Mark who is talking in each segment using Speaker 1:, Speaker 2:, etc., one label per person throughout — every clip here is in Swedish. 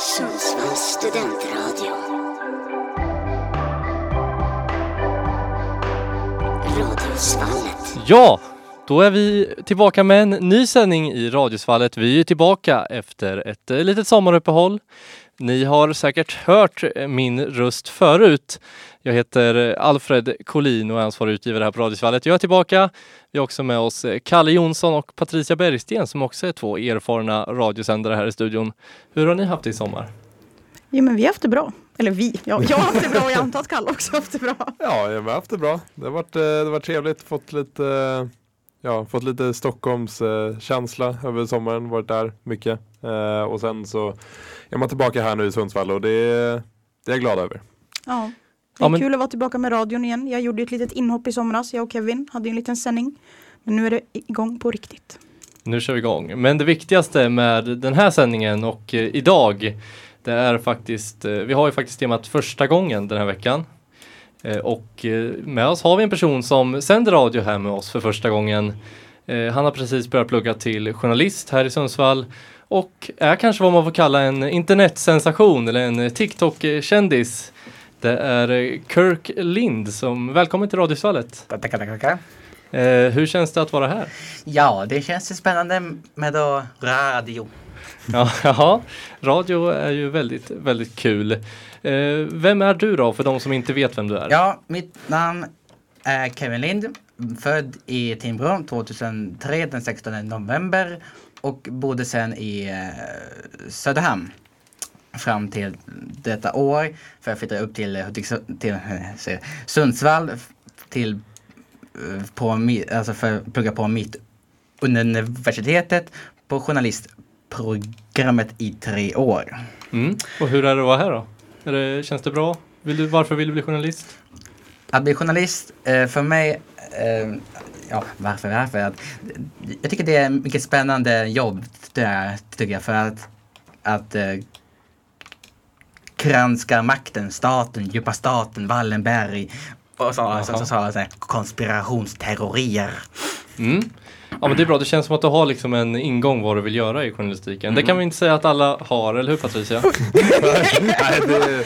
Speaker 1: Sundsvalls studentradio. Radiosvallet.
Speaker 2: Ja, då är vi tillbaka med en ny sändning i Radiosvallet. Vi är tillbaka efter ett eh, litet sommaruppehåll. Ni har säkert hört eh, min röst förut. Jag heter eh, Alfred Collin och är ansvarig utgivare här på Radiosvallet. Jag är tillbaka. Vi har också med oss eh, Kalle Jonsson och Patricia Bergsten som också är två erfarna radiosändare här i studion. Hur har ni haft det i sommar?
Speaker 3: Jo men vi har haft det bra. Eller vi, ja, jag har haft det bra och jag antar att Kalle också har haft det bra.
Speaker 4: Ja, jag har haft det bra. Det har varit, det har varit trevligt, fått lite, ja, fått lite Stockholms eh, känsla över sommaren, varit där mycket. Eh, och sen så är man tillbaka här nu i Sundsvall och det, är- det är jag glad över.
Speaker 3: Ja. Det är
Speaker 2: Ja, men-
Speaker 3: kul att vara tillbaka med radion igen. Jag gjorde ett litet inhopp i somras, jag och Kevin hade en liten sändning. Men nu är det igång på riktigt.
Speaker 2: Nu kör vi igång. Men det viktigaste med den här sändningen och eh, idag det är faktiskt, eh, vi har ju faktiskt temat första gången den här veckan. Eh, och eh, med oss har vi en person som sänder radio här med oss för första gången. Eh, han har precis börjat plugga till journalist här i Sundsvall och är kanske vad man får kalla en internetsensation eller en TikTok-kändis. Det är Kirk Lind som, välkommen till Radiosvallet.
Speaker 5: Tackar, tackar, tackar.
Speaker 2: Eh, hur känns det att vara här?
Speaker 5: Ja, det känns ju spännande med då radio.
Speaker 2: Ja, jaha. radio är ju väldigt, väldigt kul. Eh, vem är du då, för de som inte vet vem du är?
Speaker 5: Ja, mitt namn är Kevin Lind. Född i Timbro 2003 den 16 november och bodde sen i eh, Söderhamn fram till detta år. För jag flyttade upp till, Hudiksvall- till eh, säger Sundsvall till, eh, på, alltså för att plugga på mitt universitetet på journalistprogrammet i tre år.
Speaker 2: Mm. Och hur är det att vara här då? Är det, känns det bra? Vill du, varför vill du bli journalist?
Speaker 5: Att bli journalist eh, för mig, eh, ja varför, varför? Att, jag tycker det är mycket spännande jobb, det tycker jag, för att, att eh, granska makten, staten, djupa staten, Wallenberg och så, så, så, så, så, så, konspirationsteorier.
Speaker 2: Mm. Ja men det är bra, det känns som att du har liksom en ingång vad du vill göra i journalistiken. Det kan vi inte säga att alla har, eller hur Patricia?
Speaker 4: Nej, det,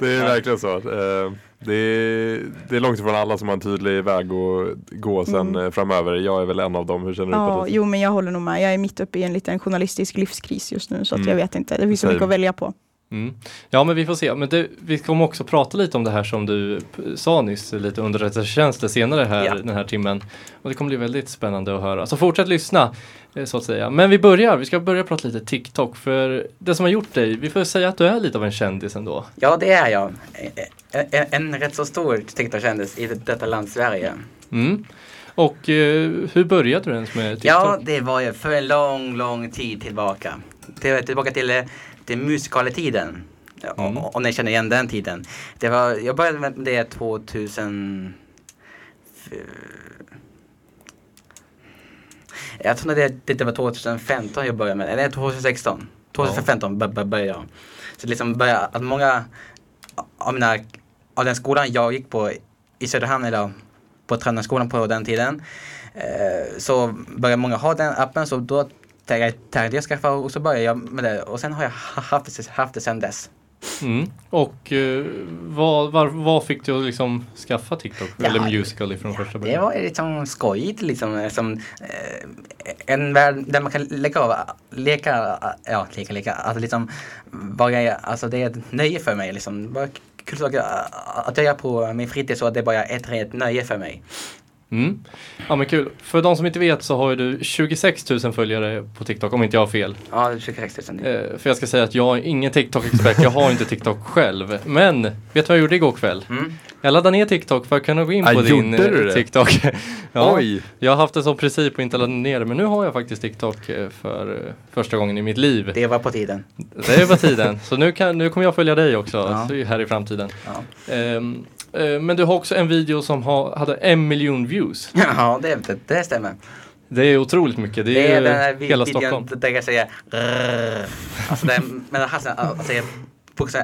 Speaker 4: det är verkligen så. Eh, Det är, det är långt ifrån alla som har en tydlig väg att gå sen eh, framöver. Jag är väl en av dem. Hur känner du
Speaker 3: Ja,
Speaker 4: Patricia?
Speaker 3: jo men jag håller nog med. Jag är mitt uppe i en liten journalistisk livskris just nu så
Speaker 4: Mm.
Speaker 3: jag vet inte. Det finns så mycket att välja på.
Speaker 2: Mm. Ja men vi får se. Men det, vi kommer också prata lite om det här som du sa nyss, lite underrättelsetjänster senare här
Speaker 5: Ja.
Speaker 2: den här timmen. Och det kommer bli väldigt spännande att höra. Så fortsätt lyssna eh, så att säga. Men vi börjar, vi ska börja prata lite TikTok. För det som har gjort dig, vi får säga att du är lite av en kändis ändå.
Speaker 5: Ja, det är jag. En, en, en rätt så stor TikTok-kändis i detta land Sverige.
Speaker 2: Mm. Och eh, hur började du ens med TikTok?
Speaker 5: Ja, det var ju för en lång, lång tid tillbaka. Tillbaka till, eh, till musikaletiden.
Speaker 2: Mm.
Speaker 5: och- Om ni känner igen den tiden. Det var, jag började med det 2000... Jag tror det, det var 2015 jag började med. Eller 2016. 2015 bör- bör- började jag. Så liksom började att många av mina, av den skolan jag gick på i Söderhamn eller på Tränarskolan på den tiden. Eh, så började många ha den appen så då tänkte jag jag skaffa och så började jag med det och sen har jag ha- haft det, haft det sen dess.
Speaker 2: Mm. Och eh, vad, var, vad fick du att liksom skaffa TikTok?
Speaker 5: Ja,
Speaker 2: eller Musical.ly från första
Speaker 5: Det
Speaker 2: början?
Speaker 5: var liksom skojigt liksom. Som, eh, en värld där man kan leka av, leka, ja leka, leka, alltså liksom bara, alltså det är ett nöje för mig liksom. Bara kul sak att jag gör på min fritid så att det bara är ett rent nöje för mig.
Speaker 2: Mm. Ja men kul. För de som inte vet så har ju du 26 000 följare på TikTok om inte jag har fel.
Speaker 5: Ja, 26 000.
Speaker 2: Eh, för jag ska säga att jag är ingen TikTok-expert, jag har inte TikTok själv. Men, vet du vad jag gjorde igår kväll?
Speaker 5: Mm.
Speaker 2: Jag laddade ner TikTok för att kunna gå in
Speaker 4: Ah,
Speaker 2: på din
Speaker 4: du
Speaker 2: eh,
Speaker 4: det?
Speaker 2: TikTok. ja,
Speaker 4: Oj!
Speaker 2: jag har haft en sån princip att inte ladda ner det, men nu har jag faktiskt TikTok eh, för eh, första gången i mitt liv.
Speaker 5: Det var på tiden.
Speaker 2: Det är på tiden. Så nu, kan, nu kommer jag följa dig också
Speaker 5: Ja.
Speaker 2: här i framtiden.
Speaker 5: Ja,
Speaker 2: eh, men du har också en video som har, hade en miljon views.
Speaker 5: ja det, det, det stämmer.
Speaker 2: Det är otroligt mycket. Det är,
Speaker 5: Det är den här
Speaker 2: hela
Speaker 5: videon
Speaker 2: Stockholm.
Speaker 5: där jag säger. Alltså det, men alltså, alltså, bokstav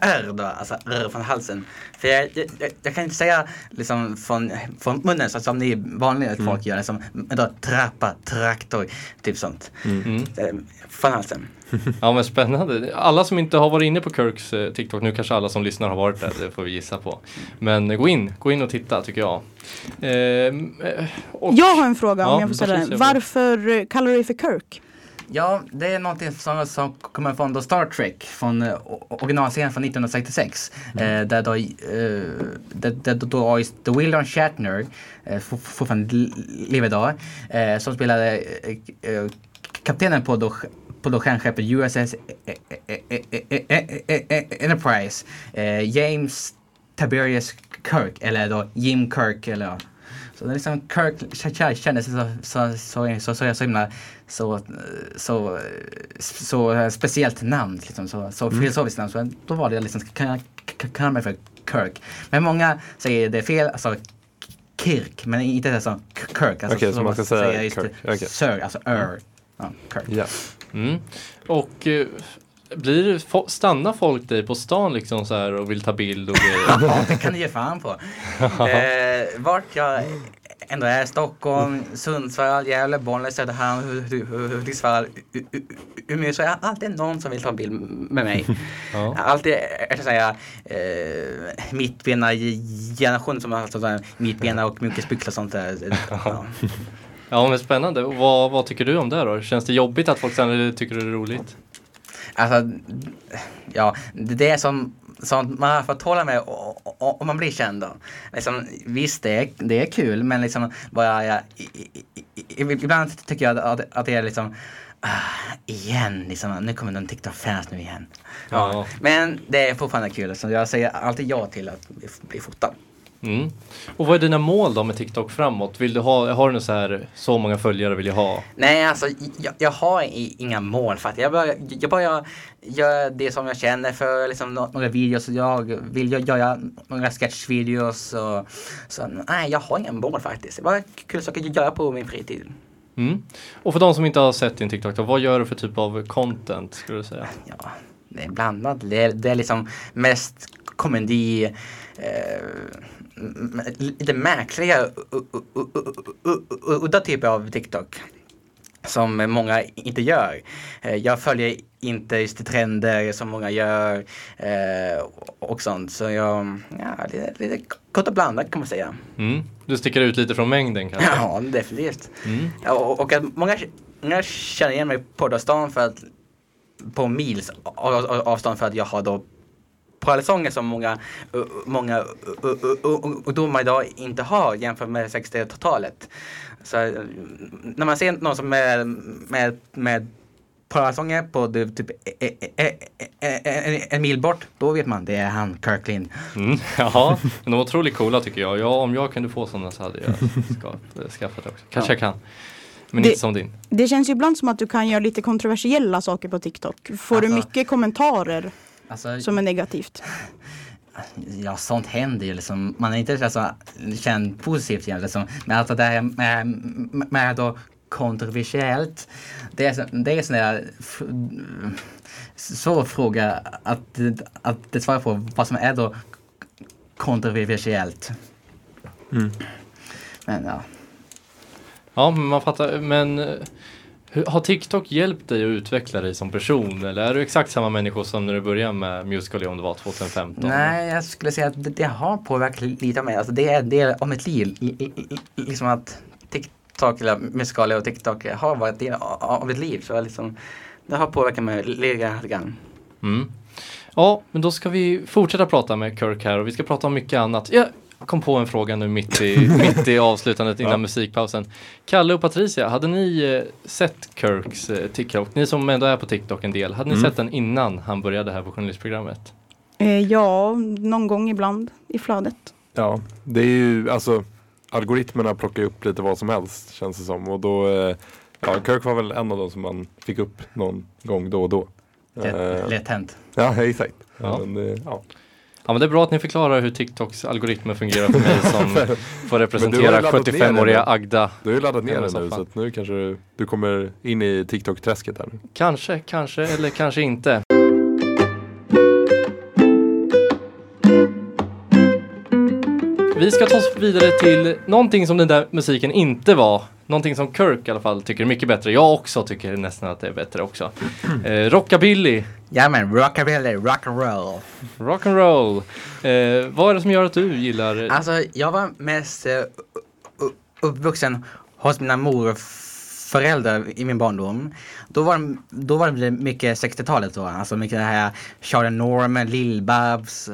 Speaker 5: R då, alltså R från halsen. För jag, jag, jag, jag kan inte säga liksom från, från munnen så som ni vanliga folk gör, liksom, men då trappa, traktor, typ sånt.
Speaker 2: Mm.
Speaker 5: Eh, Från halsen.
Speaker 2: Ja men spännande. Alla som inte har varit inne på Kirks eh, TikTok, nu kanske alla som lyssnar har varit där, det får vi gissa på. Men eh, gå in, gå in och titta tycker jag. Ehm, eh, och,
Speaker 3: Jag har en fråga
Speaker 2: Ja,
Speaker 3: om jag får ställa den. Varför eh, kallar du dig för Kirk?
Speaker 5: Ja, det är någonting som, som kommer från då Star Trek, från uh, originalserien från 1966. Eh, där då, eh, där, där då The William Shatner, eh, for- fortfarande lever idag, eh, som spelade eh, eh, kaptenen på då, på då stjärnskeppet USS eh, eh, eh, eh, eh, eh, eh, Enterprise, eh, James Tiberius Kirk, eller då Jim Kirk, eller ja. Så det är liksom Kirk kändes så, så, så, så, så, så himla så, så, så speciellt namn, liksom, så, så filosofiskt namn. Så då var det liksom, kan jag kalla mig för Kirk. Men många säger det fel, alltså Kirk, men inte så Kirk. Alltså,
Speaker 4: Okej, så man ska säga
Speaker 5: just
Speaker 4: Kirk,
Speaker 5: det,
Speaker 4: okej.
Speaker 5: Sir, alltså er. Ja, Kirk.
Speaker 4: Ja.
Speaker 2: Mm. Och eh, blir stannar folk dig på stan liksom så här och vill ta bild och grejer?
Speaker 5: Ja, det kan du ge fan på. Eh, vart jag ändå är, Stockholm, Sundsvall, Gävle, Bollnäs, Söderhamn, Hu- Hu- Hu- Hudiksvall, Umeå så är det alltid någon som vill ta en bild med mig.
Speaker 2: Ja.
Speaker 5: Alltid, jag ska säga, eh, mittbena generation som sådär mittbena och mjukisbyxor och sånt där. Ja.
Speaker 2: Ja men spännande. Och vad, vad tycker du om det då? Känns det jobbigt att folk eller tycker det är roligt?
Speaker 5: Alltså, ja, det är som sånt man har fått hålla med om man blir känd då. Liksom, visst, det är, det är kul, men liksom bara jag, ibland tycker jag att, att det är liksom ah, igen, liksom, nu kommer någon TikTok-fans nu igen. Ja. Men det är fortfarande kul, så jag säger alltid ja till att bli fotad.
Speaker 2: Mm. Och vad är dina mål då med TikTok framåt? Vill du ha, har du så här, så många följare vill jag ha?
Speaker 5: Nej, alltså jag, jag har i, inga mål för att jag bara, jag bara gör det som jag känner för, liksom nå- några videos. Jag vill gö- göra några sketchvideos och så. Nej, jag har inga mål faktiskt. Det bara kul saker att göra på min fritid.
Speaker 2: Mm. Och för de som inte har sett din TikTok då, vad gör du för typ av content skulle du säga?
Speaker 5: Ja, det är blandat. Det är, det är liksom mest komedi, eh, lite märkliga, udda typer av TikTok. Som många inte gör. Eh, Jag följer inte just de trender som många gör eh, och sånt. Så jag, ja, lite, lite gott och blandat kan man säga.
Speaker 2: Mm. Du sticker ut lite från mängden kanske?
Speaker 5: Ja, definitivt.
Speaker 2: Mm.
Speaker 5: Och, och att många, många känner igen mig på stan för att på mils av- av- avstånd för att jag har då parallellsånger som många, många ungdomar idag inte har jämfört med 60-talet. Så uh, när man ser någon som är med, med parallellsånger på typ e- e- e- en mil bort, då vet man det är han Kirklind.
Speaker 2: Mm. Jaha, men de var otroligt coola tycker jag. Ja, om jag kunde få sådana så hade jag ska, skaffat det också. Kanske
Speaker 5: Ja.
Speaker 2: jag kan. Men
Speaker 3: Det-
Speaker 2: inte som din.
Speaker 3: Det känns ju ibland som att du kan göra lite kontroversiella saker på TikTok. Får du
Speaker 5: Alltså-
Speaker 3: mycket kommentarer
Speaker 5: Alltså,
Speaker 3: som är negativt?
Speaker 5: Ja, sånt händer ju liksom. Man är inte så känd positivt egentligen. Liksom. Men alltså det här med, med, med då kontroversiellt. Det är, så- det är sån där svår fråga att, att svara på vad som är då kontroversiellt. Men ja.
Speaker 2: Ja, men man fattar. Men eh, har TikTok hjälpt dig att utveckla dig som person? Eller är du exakt samma människa som när du började med Musical.ly om det var 2015?
Speaker 5: Nej, jag skulle säga att det, det har påverkat lite av mig. Alltså det är en del av mitt liv. Liksom att TikTok, eller Musical.ly och TikTok har varit del av mitt liv. Så liksom, det har påverkat mig lite grann.
Speaker 2: Mm. Ja, men då ska vi fortsätta prata med Kirk här och vi ska prata om mycket annat. Jag kom på en fråga nu mitt i, mitt i avslutandet innan
Speaker 4: Ja.
Speaker 2: musikpausen. Kalle och Patricia, hade ni eh, sett Kirks eh, TikTok? Ni som ändå är på TikTok en del, hade ni
Speaker 4: Mm.
Speaker 2: sett den innan han började här på journalistprogrammet?
Speaker 3: Eh, ja, någon gång ibland i flödet.
Speaker 4: Ja, det är ju alltså algoritmerna plockar upp lite vad som helst känns det som och då eh, Ja, Kirk var väl en av dem som man fick upp någon gång då och då.
Speaker 5: Lätt, lätt hänt.
Speaker 4: ja, exakt.
Speaker 2: Ja.
Speaker 4: Men, ja.
Speaker 2: Ja, men det är bra att ni förklarar hur TikToks algoritmer fungerar för mig som får representera 75-åriga Agda.
Speaker 4: Du har ju laddat ner den nu så nu kanske du, du kommer in i TikTok-träsket här.
Speaker 2: Kanske, kanske eller kanske inte. Vi ska ta oss vidare till någonting som den där musiken inte var. Någonting som Kirk i alla fall tycker är mycket bättre. Jag också tycker nästan att det är bättre också. Eh, rockabilly,
Speaker 5: Jajamän, rockabilly, rock'n'roll.
Speaker 2: rock'n'roll. Eh, vad är det som gör att du gillar
Speaker 5: Alltså, jag var mest uh, uppvuxen hos mina morföräldrar i min barndom. Då var, då var det mycket 60-talet då. Alltså mycket det här Charlie Norman, Lill-Babs.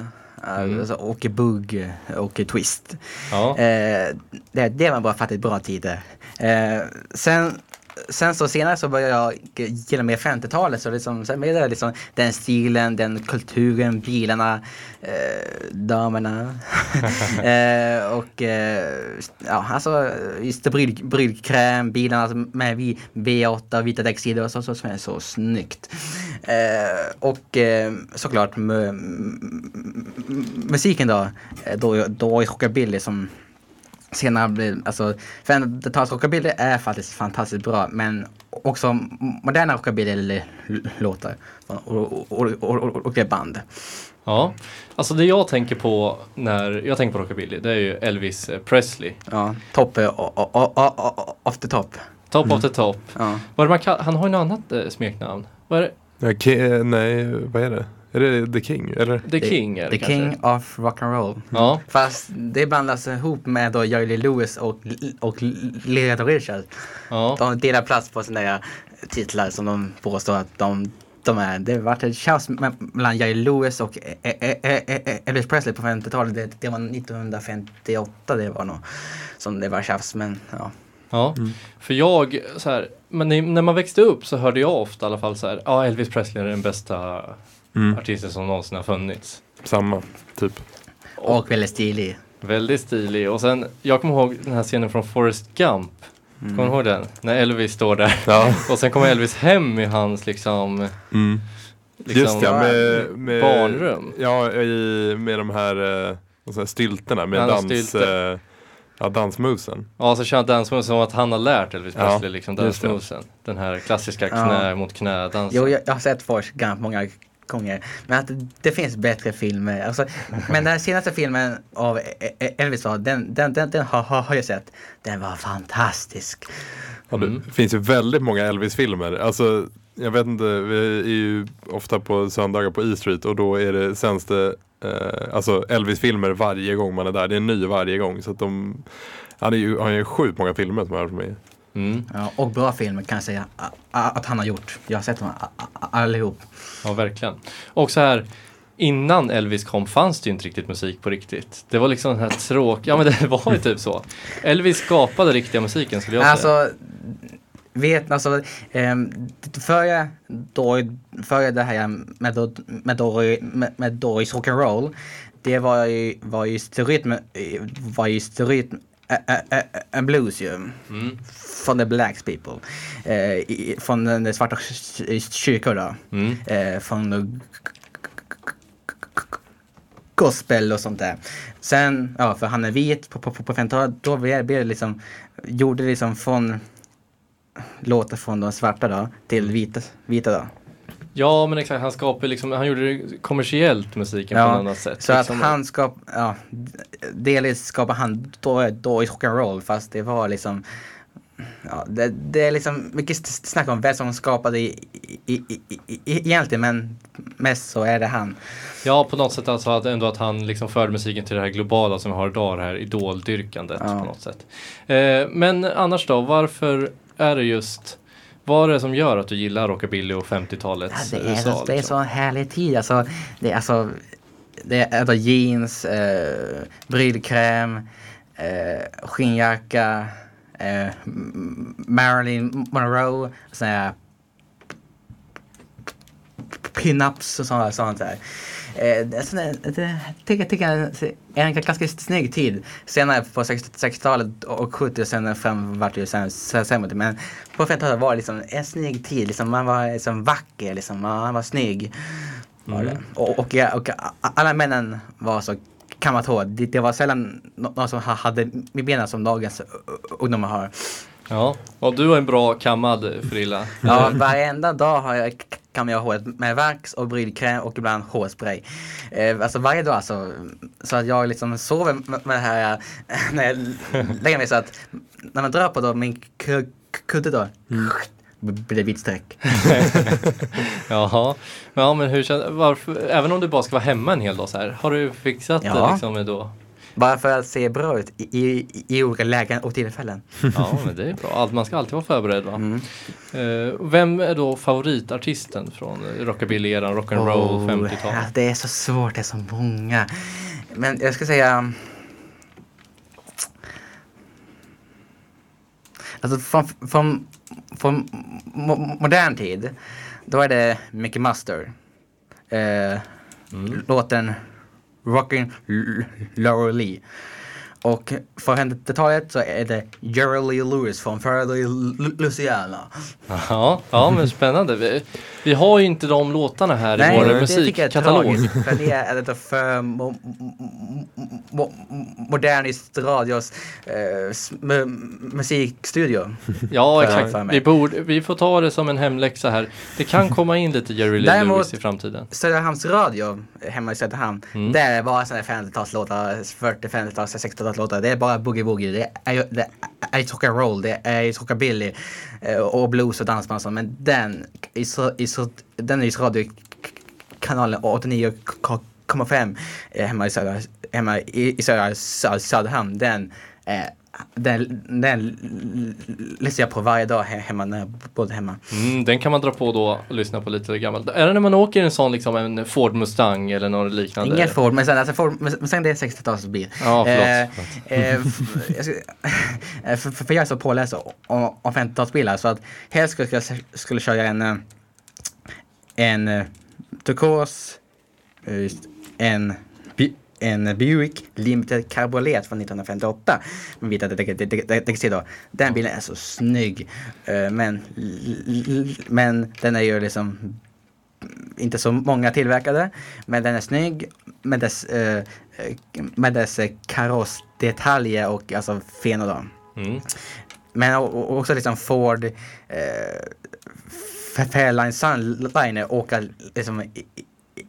Speaker 2: Mm.
Speaker 5: Alltså, och Bugg och Twist.
Speaker 2: Ja.
Speaker 5: Eh, det, det var bara fattigt bra tider. Eh, sen, sen så senare så började jag gilla mer 50-talet. Så liksom, sen blev det liksom den stilen, den kulturen, bilarna, eh, damerna. eh, och eh, ja, alltså just bryd, brydkräm, bilarna alltså, med V- V8, vita däcksidor och så, så, så det så snyggt. Eh, och eh, såklart musiken då, eh, då, då är rockabilly som senare blir, alltså 50-tals rockabilly är faktiskt fantastiskt bra men också moderna rockabilly-låtar och, och, och, och, och, och det är band.
Speaker 2: Ja, alltså det jag tänker på när jag tänker på rockabilly, det är ju Elvis Presley.
Speaker 5: Ja, topp eh, o- o- o- o- o- off the top.
Speaker 2: Top of the top.
Speaker 5: Ja.
Speaker 2: Vad man kall- han har ju något annat eh, smeknamn. Vad är det?
Speaker 4: Ja, nej, vad är det? Är det The King? Eller?
Speaker 2: The King är det
Speaker 5: The
Speaker 2: kanske?
Speaker 5: King of Rock'n'Roll.
Speaker 2: Ja,
Speaker 5: Fast det blandas ihop med då Jerry Lewis och, och Little Richard.
Speaker 2: ja.
Speaker 5: De delar plats på sina där titlar som de påstår att de, de är. Det har varit ett tjafs me- mellan Jerry Lewis och E- E- E- Elvis Presley på 50-talet. Det, det var 1958 det var nog som det var tjafs. Men ja.
Speaker 2: Ja, för jag så här, men när- man växte upp så hörde jag ofta i alla fall så här, ja Elvis Presley är den bästa
Speaker 4: Mm.
Speaker 2: artisten som någonsin har funnits.
Speaker 4: Samma, typ.
Speaker 5: Och väldigt stilig.
Speaker 2: Väldigt stilig och sen, jag kommer ihåg den här scenen från Forrest Gump. Kommer du ihåg den? När Elvis står där
Speaker 4: Ja.
Speaker 2: och sen kommer Elvis hem i hans liksom,
Speaker 4: Mm.
Speaker 2: liksom
Speaker 4: Just ja, med, med
Speaker 2: barnrum.
Speaker 4: Ja, i, med de här, eh, vad säger, stilterna med
Speaker 2: Ja,
Speaker 4: dans,
Speaker 2: stilter.
Speaker 4: eh, ja, dansmusen.
Speaker 2: Ja, så kör han dansmoven som att han har lärt Elvis
Speaker 4: Ja,
Speaker 2: Presley liksom
Speaker 4: just det.
Speaker 2: dansmoven. Den här klassiska knä
Speaker 5: Ja.
Speaker 2: mot knä dansen.
Speaker 5: Jo, jag, jag har sett Forrest Gump många gånger. Men att det, finns bättre filmer. Alltså, men den senaste filmen av E- E- Elvis, då, den, den, den, den har, har jag sett. Den var fantastisk.
Speaker 4: Ja, det
Speaker 2: Mm.
Speaker 4: finns ju väldigt många Elvis-filmer. Alltså, jag vet inte, vi är ju ofta på söndagar på E Street och då är det sänds det eh, alltså Elvis-filmer varje gång man är där. Det är en ny varje gång. Så att de, han är ju, han har ju sjukt många filmer som varit med.
Speaker 2: Mm.
Speaker 5: Ja, och bra filmer kan jag säga att han har gjort. Jag har sett dem allihop.
Speaker 2: Ja, verkligen. Och så här, innan Elvis kom fanns det ju inte riktigt musik på riktigt. Det var liksom den här tråkiga, ja men det var ju typ så. Elvis skapade riktiga musiken skulle jag säga.
Speaker 5: Alltså, vet alltså, um, före, då, före det här med, med, då, med, med rock'n'roll, det var ju, var ju stereotyp, var ju stereotyp en blues ju.
Speaker 2: Mm.
Speaker 5: Från the blacks people. Eh, i, från den svarta kyrkor då.
Speaker 2: Mm.
Speaker 5: Eh, från gospel och sånt där. Sen, ja för han är vit på, på, på 50-talet, då blev det liksom, gjorde liksom från låtar från de svarta då till vita, vita då.
Speaker 2: Ja men exakt, han skapade liksom, han gjorde det kommersiellt musiken
Speaker 5: Ja,
Speaker 2: på ett annat sätt.
Speaker 5: Så att
Speaker 2: liksom.
Speaker 5: han skap, ja, delvis skapade han då, då i rock'n'roll fast det var liksom Ja, det, det är liksom mycket snack om vem som skapade i, i, i, i, egentligen men mest så är det han.
Speaker 2: Ja på något sätt alltså att ändå att han liksom förde musiken till det här globala som vi har idag, det här idoldyrkandet
Speaker 5: Ja.
Speaker 2: på något sätt. Eh, men annars då, varför är det just vad är det som gör att du gillar rockabilly och 50-talets
Speaker 5: Ja, det, är
Speaker 2: USA?
Speaker 5: så, det är
Speaker 2: liksom?
Speaker 5: så härlig tid. Alltså, det är alltså det är alltså jeans, eh, brylkräm, eh, skinnjacka, eh, Marilyn Monroe, här pin-ups och sånt, sånt där. Eh, tycker, tycker jag är en ganska snygg tid. Senare på 60 60-talet och 70 och sen fram vart det ju sämre. Men på 50-talet var det liksom en snygg tid. Liksom, man var liksom vacker, liksom, man var snygg. Var det. Och, och, och alla männen var så kammat hår. Det, det var sällan nå- någon som ha- hade med benen som dagens ungdomar har.
Speaker 2: Ja, och du har en bra kammad frilla.
Speaker 5: Ja, varenda dag har jag k- kammar jag håret med vax och brydkräm och ibland hårspray. Eh, alltså varje dag alltså. Så att jag liksom sover med det här eh, när jag lägger mig så att när man drar på då min ku- kudde då blir det vitt streck.
Speaker 2: Jaha. Ja men hur känns, varför, även om du bara ska vara hemma en hel dag så här. Har du fixat det
Speaker 5: Ja.
Speaker 2: liksom då?
Speaker 5: Bara för att se bra ut i, i, i olika lägen och tillfällen.
Speaker 2: Ja men det är bra. Allt, man ska alltid vara förberedd va?
Speaker 5: Mm.
Speaker 2: Eh, vem är då favoritartisten från rockabilly-eran, rock'n'roll,
Speaker 5: Oh,
Speaker 2: 50-tal?
Speaker 5: ja, det är så svårt, det är så många. Men jag ska säga... Alltså från, från, från mo- modern tid, då är det Mickey Muster. Eh, Låten rocking Laura Lee. Och för 50-talet så är det Lee Lewis från Fairly Lu- Louisiana.
Speaker 2: Ja, ja men spännande. Vi, vi har ju inte de låtarna här i vår
Speaker 5: det tycker jag är
Speaker 2: musikkatalog.
Speaker 5: tragiskt. För det är lite för mo mo mo moderniskt radios eh, musikstudio.
Speaker 2: Ja, exakt. Vi, borde, vi får ta det som en hemläxa här. Det kan komma in lite Jerry Lee Lewis i framtiden.
Speaker 5: Söderhamns radio hemma i Söderhamn.
Speaker 2: Mm.
Speaker 5: Där är bara sådana 50-talslåtar, 40, 50-tals, 60-talslåtar. Det är bara boogie-woogie. Det är ju det är ju rock'n'roll, det är rockabilly eh, och blues och dansband och. Men den i, så, i så, den är i radiokanalen 89,5 eh, hemma i södra, hemma i, i södra Sö- Söderhamn. Den, är den, den lyssnar jag på varje dag he- hemma när jag bodde hemma.
Speaker 2: Mm, den kan man dra på då och lyssna på lite gammalt. Är det när man åker en sån liksom en Ford Mustang eller något liknande?
Speaker 5: Ingen Ford, men sen, alltså Ford, men sen det är 60-talsbil.
Speaker 2: Ja, förlåt.
Speaker 5: Eh, eh, eh, för, för jag är så påläst om, om 50-talsbilar så att helst skulle jag skulle köra en, eh, en eh, turkos, en, en Buick Limited Cabriolet från 1958 med vita dek- dek- dek- däcksidor. Den bilen är så snygg. eh, Men, men den är ju liksom inte så många tillverkade, men den är snygg med dess, eh, med dess karossdetaljer och alltså fenor då.
Speaker 2: Mm.
Speaker 5: Men också liksom Ford eh, Fairline Sunliner åka liksom i, i,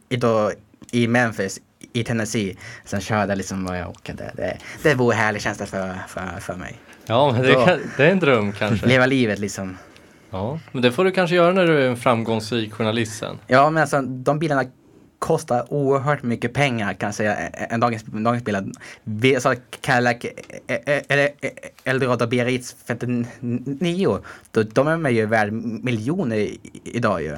Speaker 5: i, då, i Memphis i Tennessee. Sen körde liksom vad jag åkade. Det, det vore en härlig känsla för, för, för mig.
Speaker 2: Ja, men det, kan, det är en dröm kanske.
Speaker 5: Leva livet liksom.
Speaker 2: Ja, men det får du kanske göra när du är en framgångsrik journalist sen.
Speaker 5: Ja men alltså de bilarna kostar oerhört mycket pengar kan jag säga än dagens, dagens bilar. Vi sa Cadillac eh, eh, eller eh, Eldorado BRX 59. då- De är ju värd miljoner idag ju.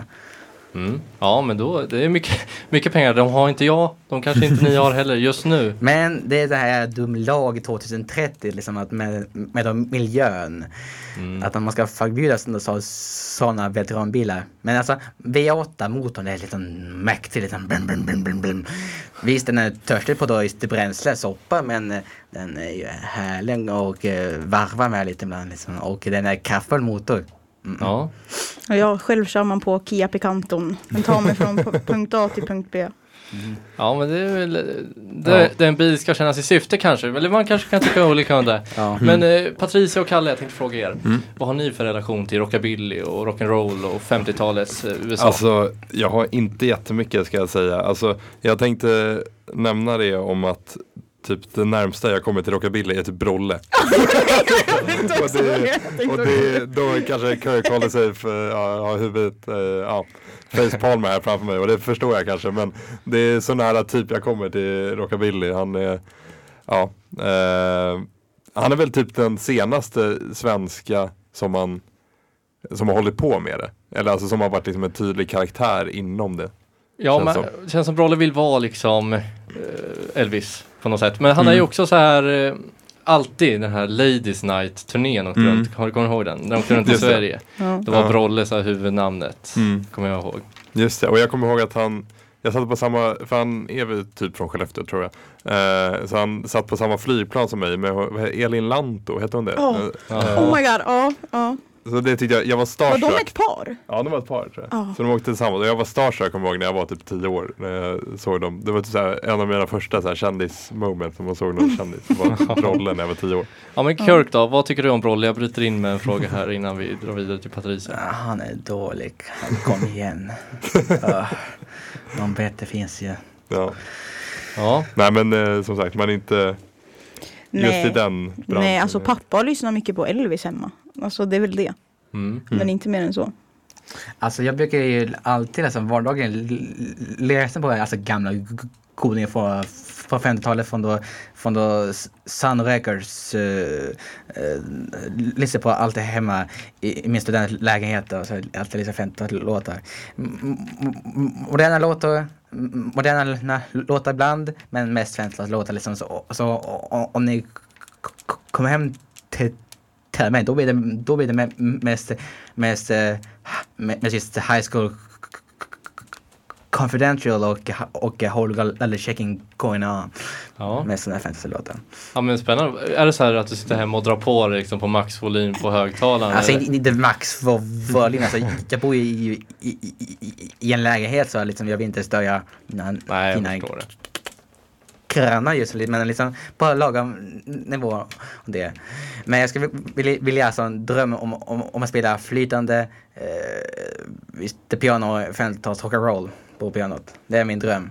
Speaker 2: Mm. Ja, men då, det är mycket, mycket pengar. De har inte jag, de kanske inte ni har heller just nu.
Speaker 5: Men det är det här dumlag 2030 liksom att med, med de miljön. Att man ska förbjuda sådana veteranbilar. Men alltså V8 motorn är lite mäktig, lite brum, brum, brum, brum, brum. Visst den är törstig på just bränsle, soppa men eh, den är ju härlig och eh, varvar med lite ibland liksom. Och den är kraftfull motor. Mm.
Speaker 2: Ja,
Speaker 3: Och jag själv kör man på Kia Picanton. Den tar mig från punkt A till punkt B.
Speaker 2: ja men det är väl, det,
Speaker 5: Ja.
Speaker 2: det en bil ska kännas i syfte kanske. Eller man kanske kan tycka olika om det.
Speaker 5: Ja.
Speaker 2: Men eh, Patricia och Kalle, jag tänkte fråga er. Vad har ni för relation till rockabilly och rock'n'roll och 50-talets eh, USA?
Speaker 4: Alltså, jag har inte jättemycket ska jag säga. Alltså, jag tänkte nämna det om att typ det närmsta jag kommer till rockabilly är typ Brolle. och det, och det, då kanske Kirk håller sig för, ja, har huvudet, eh, ja, facepalm här framför mig och det förstår jag kanske men det är så nära typ jag kommer till rockabilly. Han är, ja, eh, han är väl typ den senaste svenska som man som har hållit på med det. Eller alltså som har varit liksom en tydlig karaktär inom det.
Speaker 2: Ja,
Speaker 4: Känns
Speaker 2: men
Speaker 4: som.
Speaker 2: känns som Brolle vill vara liksom eh, Elvis på något sätt. Men han är ju
Speaker 4: Mm.
Speaker 2: också så här eh, alltid den här Ladies Night turnén åkte
Speaker 4: Mm.
Speaker 2: runt. Har du kommer du ihåg den? När de åkte runt i. Sverige.
Speaker 3: Ja.
Speaker 2: Var
Speaker 4: Ja.
Speaker 2: Brolle så här huvudnamnet.
Speaker 4: Mm.
Speaker 2: Kommer jag ihåg.
Speaker 4: Just det, och jag kommer ihåg att han jag satt på samma, för han är väl typ från Skellefteå tror jag. Eh, så han satt på samma flygplan som mig med Elin Lanto, hette hon det? Eh,
Speaker 2: Ja.
Speaker 3: Oh my god, ja. ja.
Speaker 4: Så det tyckte jag, jag var
Speaker 3: Var
Speaker 4: starstruck.
Speaker 3: de ett par?
Speaker 4: Ja, de var ett par tror jag.
Speaker 3: Ja.
Speaker 4: Så de åkte tillsammans. Och jag var starstruck kommer jag ihåg när jag var typ 10 år. När jag såg dem. Det var typ så här, en av mina första så här, kändis-moments. Som man såg någon kändis. Det var rollen när jag var 10 år.
Speaker 2: Ja men Kirk då, vad tycker du om Brolle? Jag bryter in med en fråga här innan vi drar vidare till Patricia.
Speaker 5: Ah, Han är dålig. Kom igen. uh, någon bättre finns ju.
Speaker 4: Ja.
Speaker 2: Ja,
Speaker 4: Nej men eh, som sagt, man är inte just i den branschen.
Speaker 3: Nej, alltså pappa lyssnar mycket på Elvis hemma. Alltså det är väl det.
Speaker 2: mm.
Speaker 3: Men inte mer än så.
Speaker 5: Alltså jag brukar ju alltid alltså, vardagen läsa på alltså, gamla godingar från, från 50-talet från då, från då Sun Records. Uh, uh, lyssna på allt det hemma i, i min studentlägenhet. Och så alltid lyssna 50-låtar. M- m- m- Moderna låtar, moderna låtar ibland, men mest 50-låtar liksom. Så, så om ni kommer hem till till mig, då blir det, då blir det me- mest, mest, me- mest just high school confidential och, och whole level checking going on
Speaker 2: ja.
Speaker 5: med sådana här fantasy-låtar.
Speaker 2: ja men spännande. Är det så här att du sitter hemma och drar på dig liksom på maxvolym på högtalaren?
Speaker 5: Alltså
Speaker 2: eller?
Speaker 5: inte, inte max för volym, alltså, jag bor ju i, i, i, i, i en lägenhet så liksom, jag vill inte störa mina,
Speaker 2: Nej, jag
Speaker 5: mina
Speaker 2: förstår
Speaker 5: just lite, men liksom på lagom nivå det. Men jag skulle vilja, vilja alltså en dröm om, om, om att spela flytande eh, piano 50-tals rock'n'roll på pianot. Det är min dröm.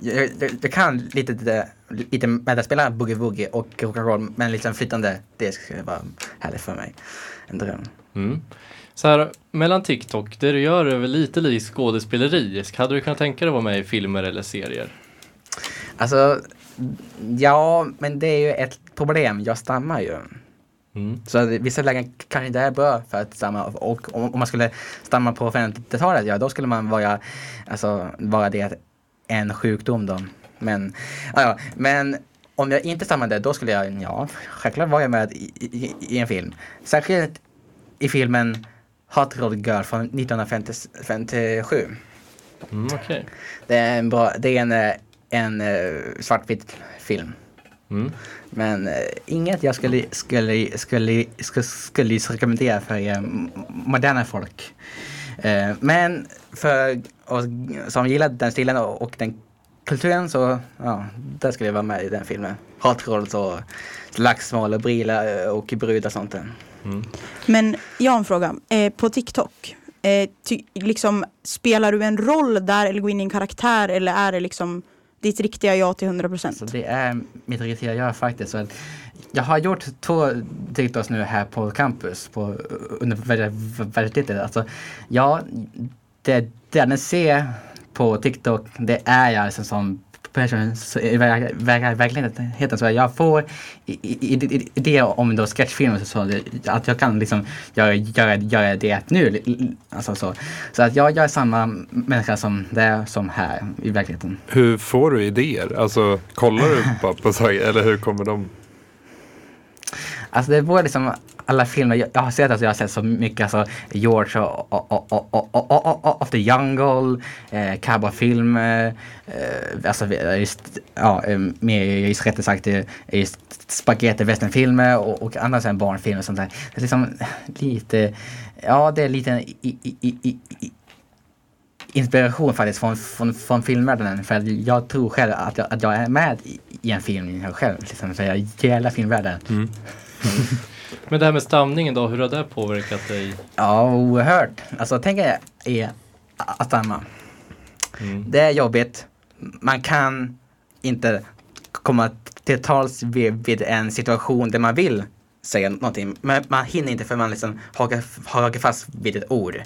Speaker 5: Jag, jag, jag kan lite, lite, lite med att spela boogie-woogie och rock'n'roll, men liksom flytande, det skulle vara härligt för mig. En dröm.
Speaker 2: Mm. Så här, mellan TikTok, det du gör är väl lite likt skådespeleri. Hade du kunnat tänka dig att vara med i filmer eller serier?
Speaker 5: Alltså, ja, men det är ju ett problem. Jag stammar ju.
Speaker 2: Mm.
Speaker 5: Så vissa lägen kanske inte är bra för att stamma och om, om man skulle stamma på 50-talet, ja då skulle man vara, alltså, vara det en sjukdom då. Men, ja, men om jag inte stammade då skulle jag, ja, självklart vara med i, i, i en film. Särskilt i filmen Hot Rod Girl från 1957.
Speaker 2: Mm, Okej.
Speaker 5: Det är en bra, det är en, eh, en eh, svartvit film.
Speaker 2: Mm.
Speaker 5: Men eh, inget jag skulle, skulle, skulle, skulle, skulle rekommendera för eh, moderna folk. Eh, men för oss som gillar den stilen och, och den kulturen så, ja, där skulle jag vara med i den filmen. Hot Rolls och slagsmål och brila och brudar och sånt.
Speaker 2: Mm.
Speaker 3: Men jag har en fråga. Eh, på TikTok, eh, ty, liksom, spelar du en roll där eller går in i en karaktär eller är det liksom ditt riktiga jag till 100 procent?
Speaker 5: Alltså, det är mitt riktiga jag faktiskt. Jag har gjort två TikToks nu här på campus på universitetet. Alltså, ja, det, det ni ser på TikTok, det är jag liksom som person så i verkligheten. Så jag får i- idéer om då sketchfilmer så, att jag kan liksom göra, göra, göra det nu. Alltså så. så att jag, jag är samma människa som det som här i verkligheten.
Speaker 4: Hur får du idéer? Alltså kollar du på, på saker eller hur kommer de?
Speaker 5: Alltså det är liksom, alla filmer jag, har sett, alltså jag har sett så mycket, alltså George och, och, och, och, of the Jungle, eh, Cowboyfilm, eh, alltså eh, just, ja, eh, med just rättare sagt eh, just spaghetti westernfilmer och, och andra sådana barnfilmer och sånt där. Det är liksom lite, ja det är lite i, i, i, inspiration faktiskt från, från, från filmvärlden. För jag tror själv att jag, att jag är med i en film själv. Liksom. Så jag gillar filmvärlden. Mm.
Speaker 2: Men det här med stamningen då, hur har det påverkat dig?
Speaker 5: Ja, oerhört. Alltså tänk er att stamma.
Speaker 2: Mm.
Speaker 5: Det är jobbigt. Man kan inte komma till tals vid, vid en situation där man vill säga någonting. Men man hinner inte för man liksom hakar, hakar fast vid ett ord.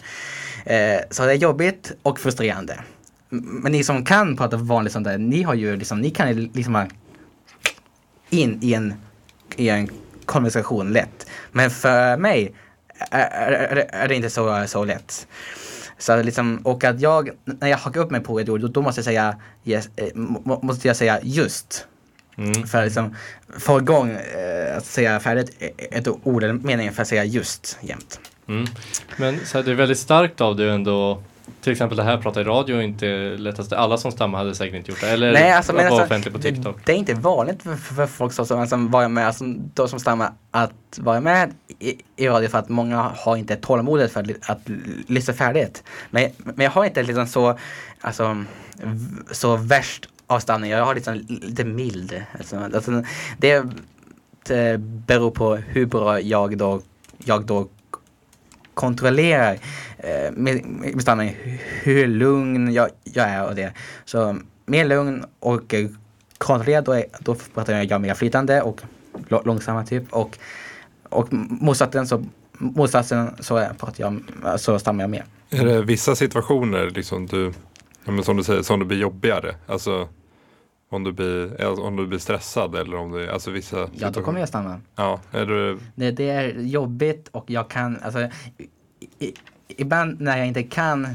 Speaker 5: Eh, så det är jobbigt och frustrerande. Men ni som kan prata vanligt sånt där, ni har ju liksom, ni kan liksom in i en, i en konversation lätt. Men för mig är, är, är det inte så, så lätt. Så liksom, och att jag, när jag hakar upp mig på ett ord, då, då måste jag säga, yes, eh, må, måste jag säga just.
Speaker 2: Mm.
Speaker 5: För att liksom få igång eh, att säga färdigt ett ord eller meningen för att säga just jämt.
Speaker 2: Mm. Men så här, det är väldigt starkt av dig ändå till exempel det här prata i radio är inte lättaste. Alla som stammar hade säkert inte gjort det. Eller
Speaker 5: Nej, alltså, men
Speaker 2: vara
Speaker 5: alltså,
Speaker 2: offentlig på TikTok.
Speaker 5: Det, det är inte vanligt för, för, folk som, som, som var med, som, då som stammar, att vara med i, i radio för att många har inte tålamodet för att, att lyssna färdigt. Men, men jag har inte liksom så, alltså, så värst avstamning. Jag har liksom lite mild. Alltså, alltså, det, det beror på hur bra jag då, jag då kontrollerar eh, med, med hur lugn jag, jag är och det. Så mer lugn och eh, kontrollerad, då, är, då pratar jag mer flytande och långsamma typ. Och, och motsatsen så, motsatsen så pratar jag, så stammar jag mer.
Speaker 4: Är det vissa situationer liksom du, som du säger, som det blir jobbigare? Alltså om du blir, om du blir stressad eller om det, alltså vissa
Speaker 5: Ja, då kommer jag stamma.
Speaker 4: Ja, är du,
Speaker 5: Det, det är jobbigt och jag kan, alltså, i, i, ibland när jag inte kan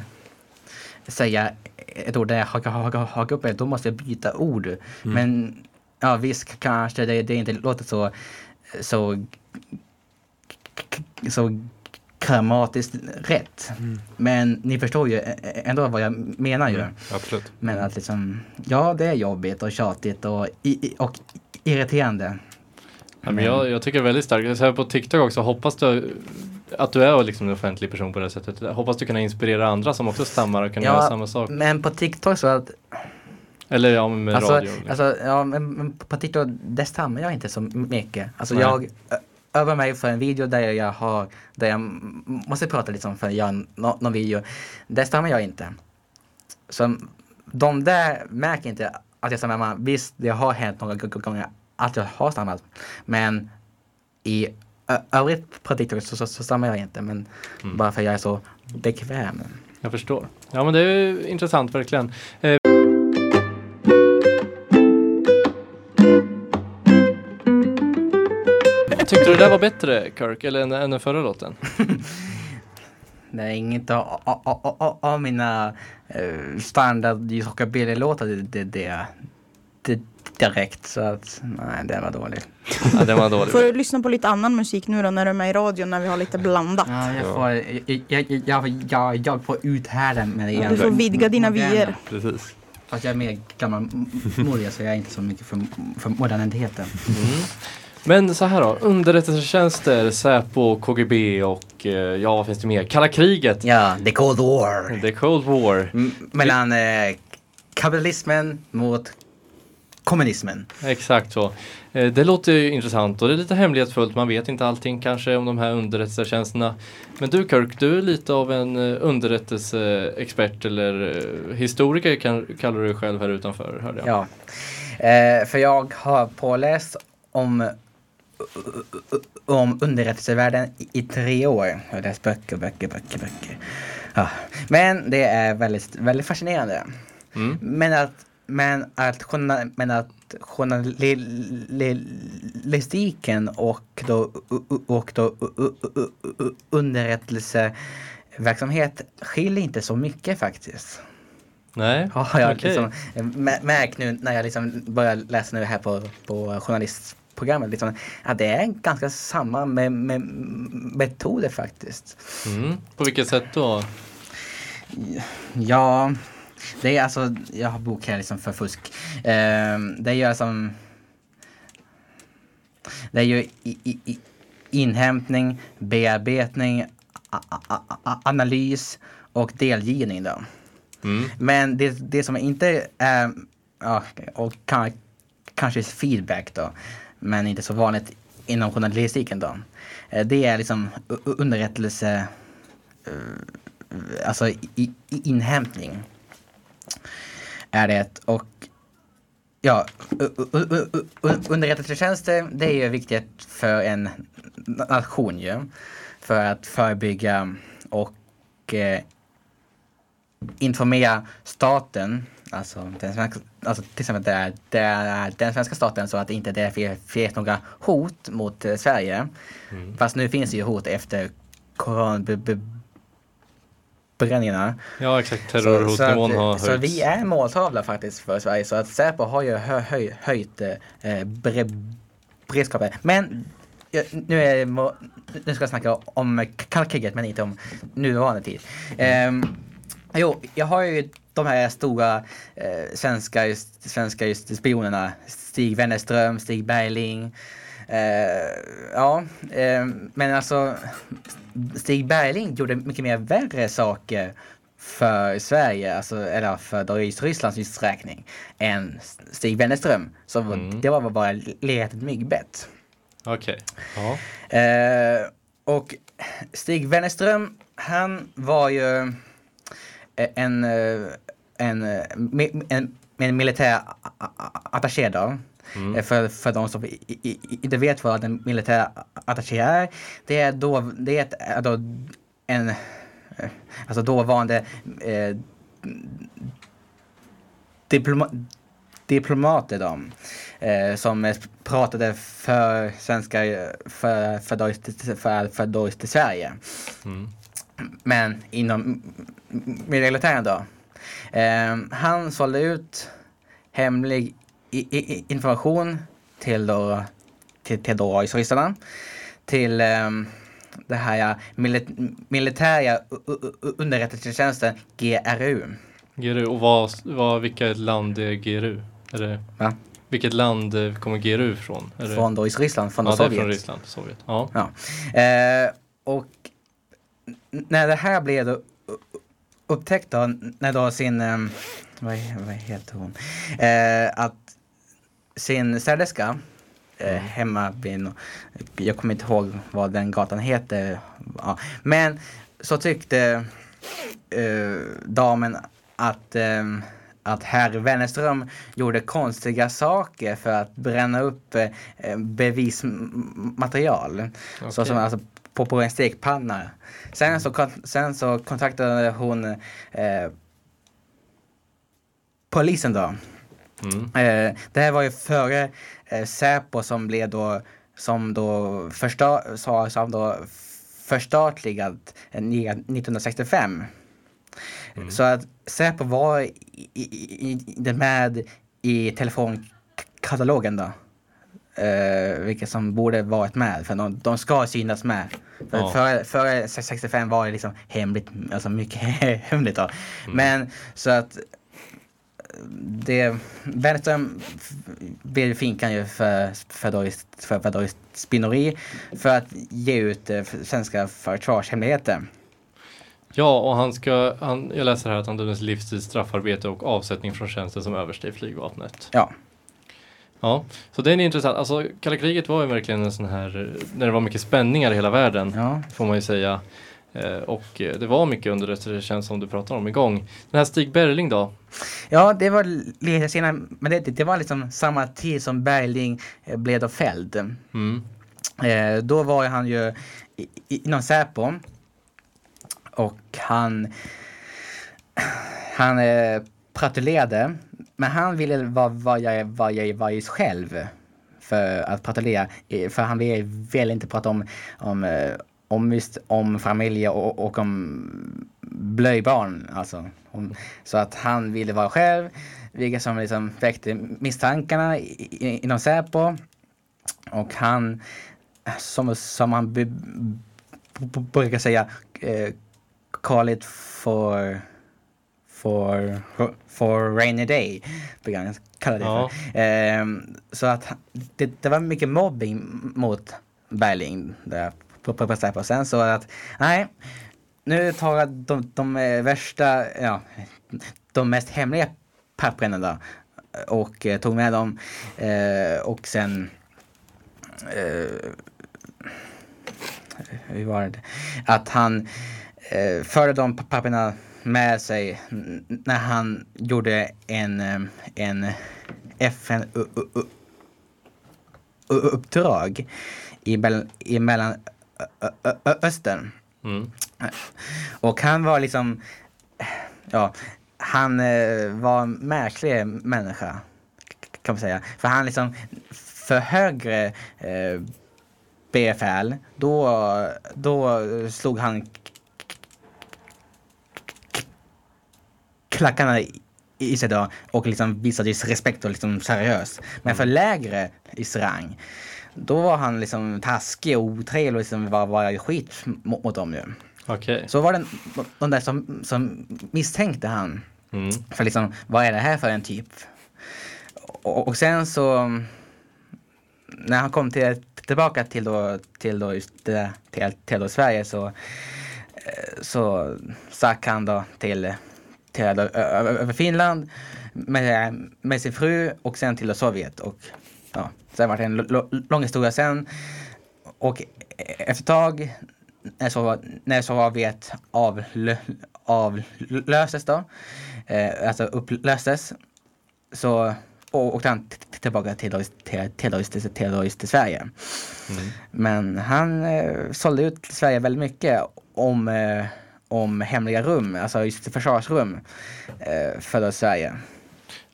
Speaker 5: säga ett ord där jag hakar, hakar, hakar upp mig, då måste jag byta ord. Men ja, visst kanske det, det inte låter så, så, så grammatiskt rätt. Men ni förstår ju ändå vad jag menar ju.
Speaker 4: absolut.
Speaker 5: Men att liksom, ja det är jobbigt och tjatigt och, och irriterande.
Speaker 2: Ja, men jag, jag tycker det är väldigt starkt. Så här på TikTok också, hoppas du att du är liksom en offentlig person på det sättet. Hoppas du kunna inspirera andra som också stammar och kan göra samma sak.
Speaker 5: men på TikTok så att
Speaker 2: Eller ja, med
Speaker 5: Alltså,
Speaker 2: radio. liksom.
Speaker 5: alltså ja, men men på TikTok, där stammar jag inte så mycket. Alltså
Speaker 2: Nej.
Speaker 5: jag ö- övar mig för en video där jag har, där jag måste prata liksom för att göra nå- någon video. Där stammar jag inte. Så de där märker inte att jag stammar. Visst, det har hänt några gånger att jag har stammat. Men i övrigt på TikTok så, så, så stammar jag inte. Men
Speaker 2: Mm.
Speaker 5: bara för att jag är så bekväm.
Speaker 2: Jag förstår. Ja men det är intressant verkligen. Du det där var bättre Kirk eller än, än den förra låten?
Speaker 5: Det är inget av, av, av, av mina uh, standard rockabilly-låtar det, det, det, det, direkt. Så att nej, det var dåligt.
Speaker 2: Ja, den var dålig.
Speaker 3: Får du lyssna på lite annan musik nu då när du är med i radion när vi har lite blandat?
Speaker 5: Ja, jag, får, jag, jag, jag, jag, jag får uthärda med det igen.
Speaker 3: Du får vidga dina vyer.
Speaker 4: Precis.
Speaker 5: Fast jag är mer gammalmodig så jag är inte så mycket för, för moderniteten.
Speaker 2: Men så här då, underrättelsetjänster, Säpo, KGB och eh, ja vad finns det mer? Kalla kriget,
Speaker 5: Ja, the Cold War.
Speaker 2: The Cold War.
Speaker 5: M- mellan eh, kapitalismen mot kommunismen.
Speaker 2: Exakt så. Eh, Det låter ju intressant och det är lite hemlighetsfullt. Man vet inte allting kanske om de här underrättelsetjänsterna. Men du Kirk, du är lite av en eh, underrättelseexpert eller historiker kan, kallar du dig själv här utanför hörde jag.
Speaker 5: Ja. För jag har påläst om, om underrättelsevärlden i, tre år. Jag har läst böcker, böcker, böcker, böcker. Ja. Men det är väldigt, väldigt fascinerande.
Speaker 2: Mm.
Speaker 5: Men att, men att, men att journalistiken och då, och då underrättelseverksamhet skiljer inte så mycket faktiskt.
Speaker 2: Nej,
Speaker 5: Har jag
Speaker 2: okej.
Speaker 5: liksom mä- märkt nu när jag liksom börjar läsa nu här på, på journalistprogrammet. Liksom, att det är ganska samma med, med metoder faktiskt.
Speaker 2: Mm. På vilket sätt då?
Speaker 5: Ja, det är alltså, jag har bok här liksom för fusk. Ehm, det är ju som det är ju i, i, i, inhämtning, bearbetning, a, a, a, analys och delgivning då.
Speaker 2: Mm.
Speaker 5: Men det, det som inte är, ja, och kan, kanske feedback då, men inte så vanligt inom journalistiken då. Eh, det är liksom underrättelse, eh, alltså i, i inhämtning. Är det och ja, underrättelsetjänster det är ju viktigt för en nation ju. För att förebygga och eh, informera staten, alltså, den svenska, alltså till exempel det är, det är den svenska staten så att inte det fi- finns några hot mot eh, Sverige. Fast nu finns det ju hot efter koranbränningarna.
Speaker 2: Ja exakt, terrorhotnivån har
Speaker 5: att, så
Speaker 2: höjts.
Speaker 5: vi är måltavla faktiskt för Sverige. Så att Säpo har ju hö, höj, höjt eh, bre, beredskapen. Men nu, är, nu ska jag snacka om kalla kriget men inte om nuvarande tid. Ehm, Jo, jag har ju de här stora eh, svenska, just, svenska just spionerna. Stig Wennerström, Stig Bergling. Eh, ja, eh, men alltså Stig Bergling gjorde mycket mer värre saker för Sverige, alltså, eller för Rysslands räkning, än Stig Wennerström. Så
Speaker 2: Mm.
Speaker 5: det var bara legat ett myggbett.
Speaker 2: Okej. Ja.
Speaker 5: Eh, och Stig Wennerström, han var ju en, eh, en, eh, en, en militär attaché då.
Speaker 2: Mm.
Speaker 5: Eh, För, för de som inte vet vad en militär attaché är. Det är då, det är då en, alltså dåvarande eh, diploma, diplomater då, eh, som pratade för svenska, för, för, Deutsche- för, för Deutsche Sverige.
Speaker 2: Mm.
Speaker 5: Men inom militären då. Eh, han sålde ut hemlig i, i, information till då, till, till då ryssarna. Till eh, det här milit, militära underrättelsetjänsten GRU.
Speaker 2: GRU, och vad, vad, vilka land är GRU? Är det,
Speaker 5: Va?
Speaker 2: vilket land kommer GRU ifrån? Är
Speaker 5: Från då Ryssland, från
Speaker 2: ja,
Speaker 5: Sovjet.
Speaker 2: från Ryssland, Sovjet. Ja.
Speaker 5: Ja. Eh, och när det här blev då upptäckt då, när då sin, eh, vad, vad heter hon, eh, att sin städerska eh, hemma vid, jag kommer inte ihåg vad den gatan heter, ja. men så tyckte eh, damen att eh, att herr Wennerström gjorde konstiga saker för att bränna upp eh, bevismaterial. Så
Speaker 2: Okej.
Speaker 5: som alltså på, på en stekpanna. Sen så, sen så kontaktade hon eh, polisen då.
Speaker 2: Mm.
Speaker 5: Eh, det här var ju före eh, Säpo som blev då som då, första, sa- som då förstatligat eh, 1965. Så att Säpo var i, i, i, i, med i telefonkatalogen då. Eh, vilket som borde varit med, för de, de ska synas med. För,
Speaker 2: Ja.
Speaker 5: före, före 65 var det liksom hemligt, alltså mycket hemligt då. Men så att det, Wennerström f- blev finkan ju för, för, Doris, för, för Doris spioneri för att ge ut eh, svenska försvarshemligheter.
Speaker 2: Ja, och han ska, han, jag läser här att han dömdes livstids straffarbete och avsättning från tjänsten som överste i flygvapnet.
Speaker 5: Ja.
Speaker 2: Ja, så det är intressant. Alltså kalla kriget var ju verkligen en sån här, när det var mycket spänningar i hela världen,
Speaker 5: Ja.
Speaker 2: får man ju säga. Eh, och eh, det var mycket underrättelsetjänst som du pratar om igång. Den här Stig Bergling då?
Speaker 5: Ja, det var lite senare, men det, det var liksom samma tid som Bergling eh, blev då fälld.
Speaker 2: Mm.
Speaker 5: Eh, då var han ju inom Säpo. Och han, han eh, pratulerade. Men han ville vara vad jag, vad jag var just själv. För att pratulera. För han ville väl inte prata om, om, eh, om, just, om familj och, och om blöjbarn. Alltså. Om, så att han ville vara själv. Vilket som liksom väckte misstankarna inom Säpo. Och han, som, som han brukar säga, eh, call it for, for, for rainy day. Brukar han kalla det
Speaker 2: Ja.
Speaker 5: för. Ehm, så att det, det var mycket mobbing mot Berling där på, på, på Säpo. Sen så att, nej, nu tar jag de, de eh, värsta, ja, de mest hemliga pappren då och eh, tog med dem eh, och sen eh, hur var det? Att han eh, förde de papperna med sig när han gjorde en, en FN u- u- u- u- uppdrag i, i mellan Ö- Ö- Ö- Östern.
Speaker 2: Mm.
Speaker 5: Och han var liksom, ja, han eh, var en märklig människa. Kan man säga. För han liksom, för högre eh, befäl, då, då slog han klackarna i- sig då och liksom visade respekt och liksom seriös. Men för lägre i rang, då var han liksom taskig och otrevlig och liksom var, var skit mot, mot dem ju.
Speaker 2: Okej.
Speaker 5: Så var det de där som, som misstänkte han.
Speaker 2: Mm.
Speaker 5: För liksom, vad är det här för en typ? Och, och sen så när han kom till, tillbaka till då, till då just det, till, till då Sverige så, eh, så stack han då till, ö- över Finland med, med sin fru och sen till Sovjet. Och ja, sen var det en lång historia sen. Och efter ett tag när så, när Sovjet avlö, avlöstes då, eh, alltså upplöstes, så och åkte han tillbaka till, till, till, till, Sverige.
Speaker 2: Mm.
Speaker 5: Men han eh, sålde ut Sverige väldigt mycket om, eh, om hemliga rum, alltså just försvarsrum eh, för Sverige.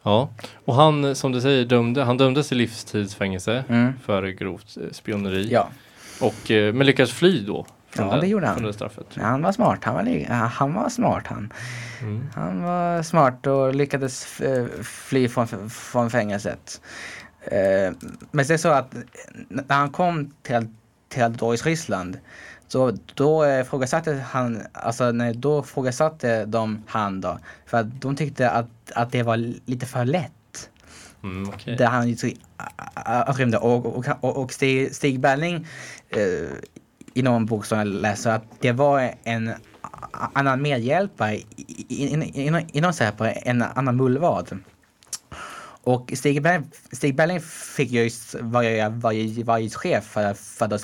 Speaker 2: Ja, och han som du säger dömde, han dömdes till livstidsfängelse
Speaker 5: Mm.
Speaker 2: för grovt eh, spioneri.
Speaker 5: Ja.
Speaker 2: Och, eh, men lyckades fly då.
Speaker 5: Ja, det gjorde han.
Speaker 2: Det.
Speaker 5: Han var smart, han var, han var smart han.
Speaker 2: Mm.
Speaker 5: Han var smart och lyckades eh, fly från, från fängelset. Men det är så att när han kom till, till i Ryssland så då eh, ifrågasatte han, alltså nej, då ifrågasatte de han då. För att de tyckte att, att det var lite för lätt.
Speaker 2: Mm, okej.
Speaker 5: Där han rymde. Och, och, och, och Stig, Stig Berling eh, i någon bok som jag läser att det var en annan medhjälpare i- i- in- inom, inom Säpo, en annan mullvad. Och Stig Berling, Stig Berling fick ju just vara, vara just chef för, för då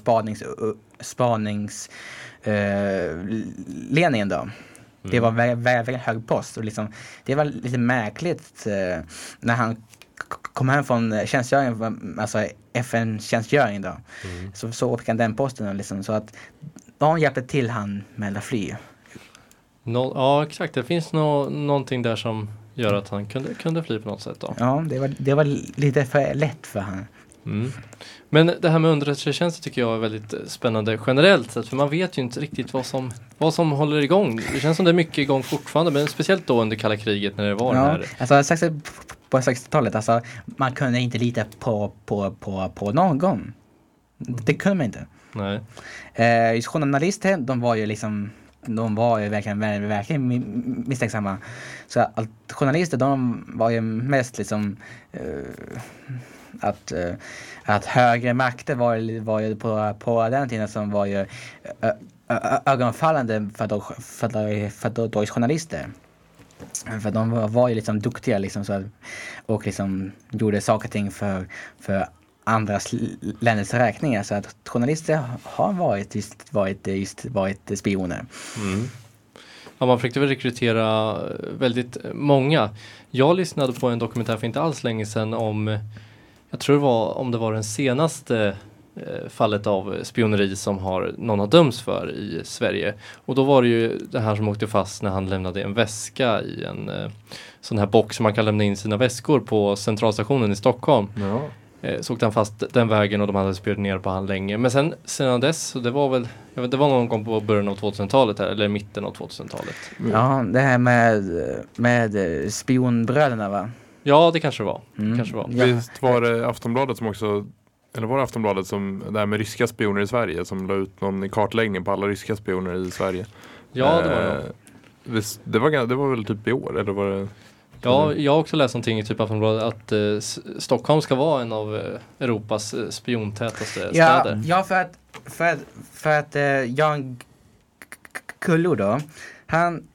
Speaker 5: spanings, spanings eh, då. Det var väldigt, väldigt, väldigt hög post och liksom, det var lite märkligt eh, när han kom hem från tjänstgöring, alltså FN-tjänstgöring då. Så, så fick han den posten och liksom, så att de hjälpte till han med att fly.
Speaker 2: Nå- ja, exakt. Det finns nå någonting där som gör att han kunde, kunde fly på något sätt då.
Speaker 5: Ja, det var, det var lite för lätt för han.
Speaker 2: Mm. Men det här med underrättelsetjänster tycker jag är väldigt eh, spännande generellt sett för man vet ju inte riktigt vad som, vad som håller igång. Det känns som det är mycket igång fortfarande men speciellt då under kalla kriget när det var
Speaker 5: Ja,
Speaker 2: här
Speaker 5: alltså på 60-talet, alltså man kunde inte lita på, på, på, på någon. Det kunde man inte.
Speaker 2: Nej.
Speaker 5: Eh, journalister, de var ju liksom de var ju verkligen, verkligen, verkligen mi- misstänksamma. Så att journalister, de var ju mest liksom eh, att, eh, att högre makter var, ju- var ju på, på den tiden som var ju ögonfallande för, då, för, då, för då, då journalister. För de var, var ju liksom duktiga liksom så att, och liksom gjorde saker och ting för, för andras länders räkningar. Så att journalister har varit just, varit, just, varit spioner.
Speaker 2: Mm. Ja, man försökte väl rekrytera väldigt många. Jag lyssnade på en dokumentär för inte alls länge sedan om, jag tror det var om det var den senaste eh, fallet av spioneri som har, någon har dömts för i Sverige. Och då var det ju det här som åkte fast när han lämnade en väska i en eh, sån här box som man kan lämna in sina väskor på centralstationen i Stockholm.
Speaker 4: Ja.
Speaker 2: Eh, så åkte han fast den vägen och de hade spionerat på han länge. Men sen sedan dess, så det var väl, jag vet, det var någon gång på början av 2000-talet här, eller mitten av 2000-talet.
Speaker 5: Ja, det här med, med spionbröderna va?
Speaker 2: Ja, det kanske det var.
Speaker 5: Mm.
Speaker 2: Kanske var.
Speaker 5: Ja.
Speaker 4: Visst var det Aftonbladet som också eller var det Aftonbladet som, det här med ryska spioner i Sverige som la ut någon kartläggning på alla ryska spioner i Sverige?
Speaker 2: Ja, det var det.
Speaker 4: Eh, visst, det, var, det var väl typ i år? Eller var det?
Speaker 2: Ja, jag har också läst någonting i typ Aftonbladet att eh, Stockholm ska vara en av eh, Europas eh, spiontätaste
Speaker 5: Ja,
Speaker 2: städer.
Speaker 5: ja för att, för att, för att eh, Jan Kullo då, han,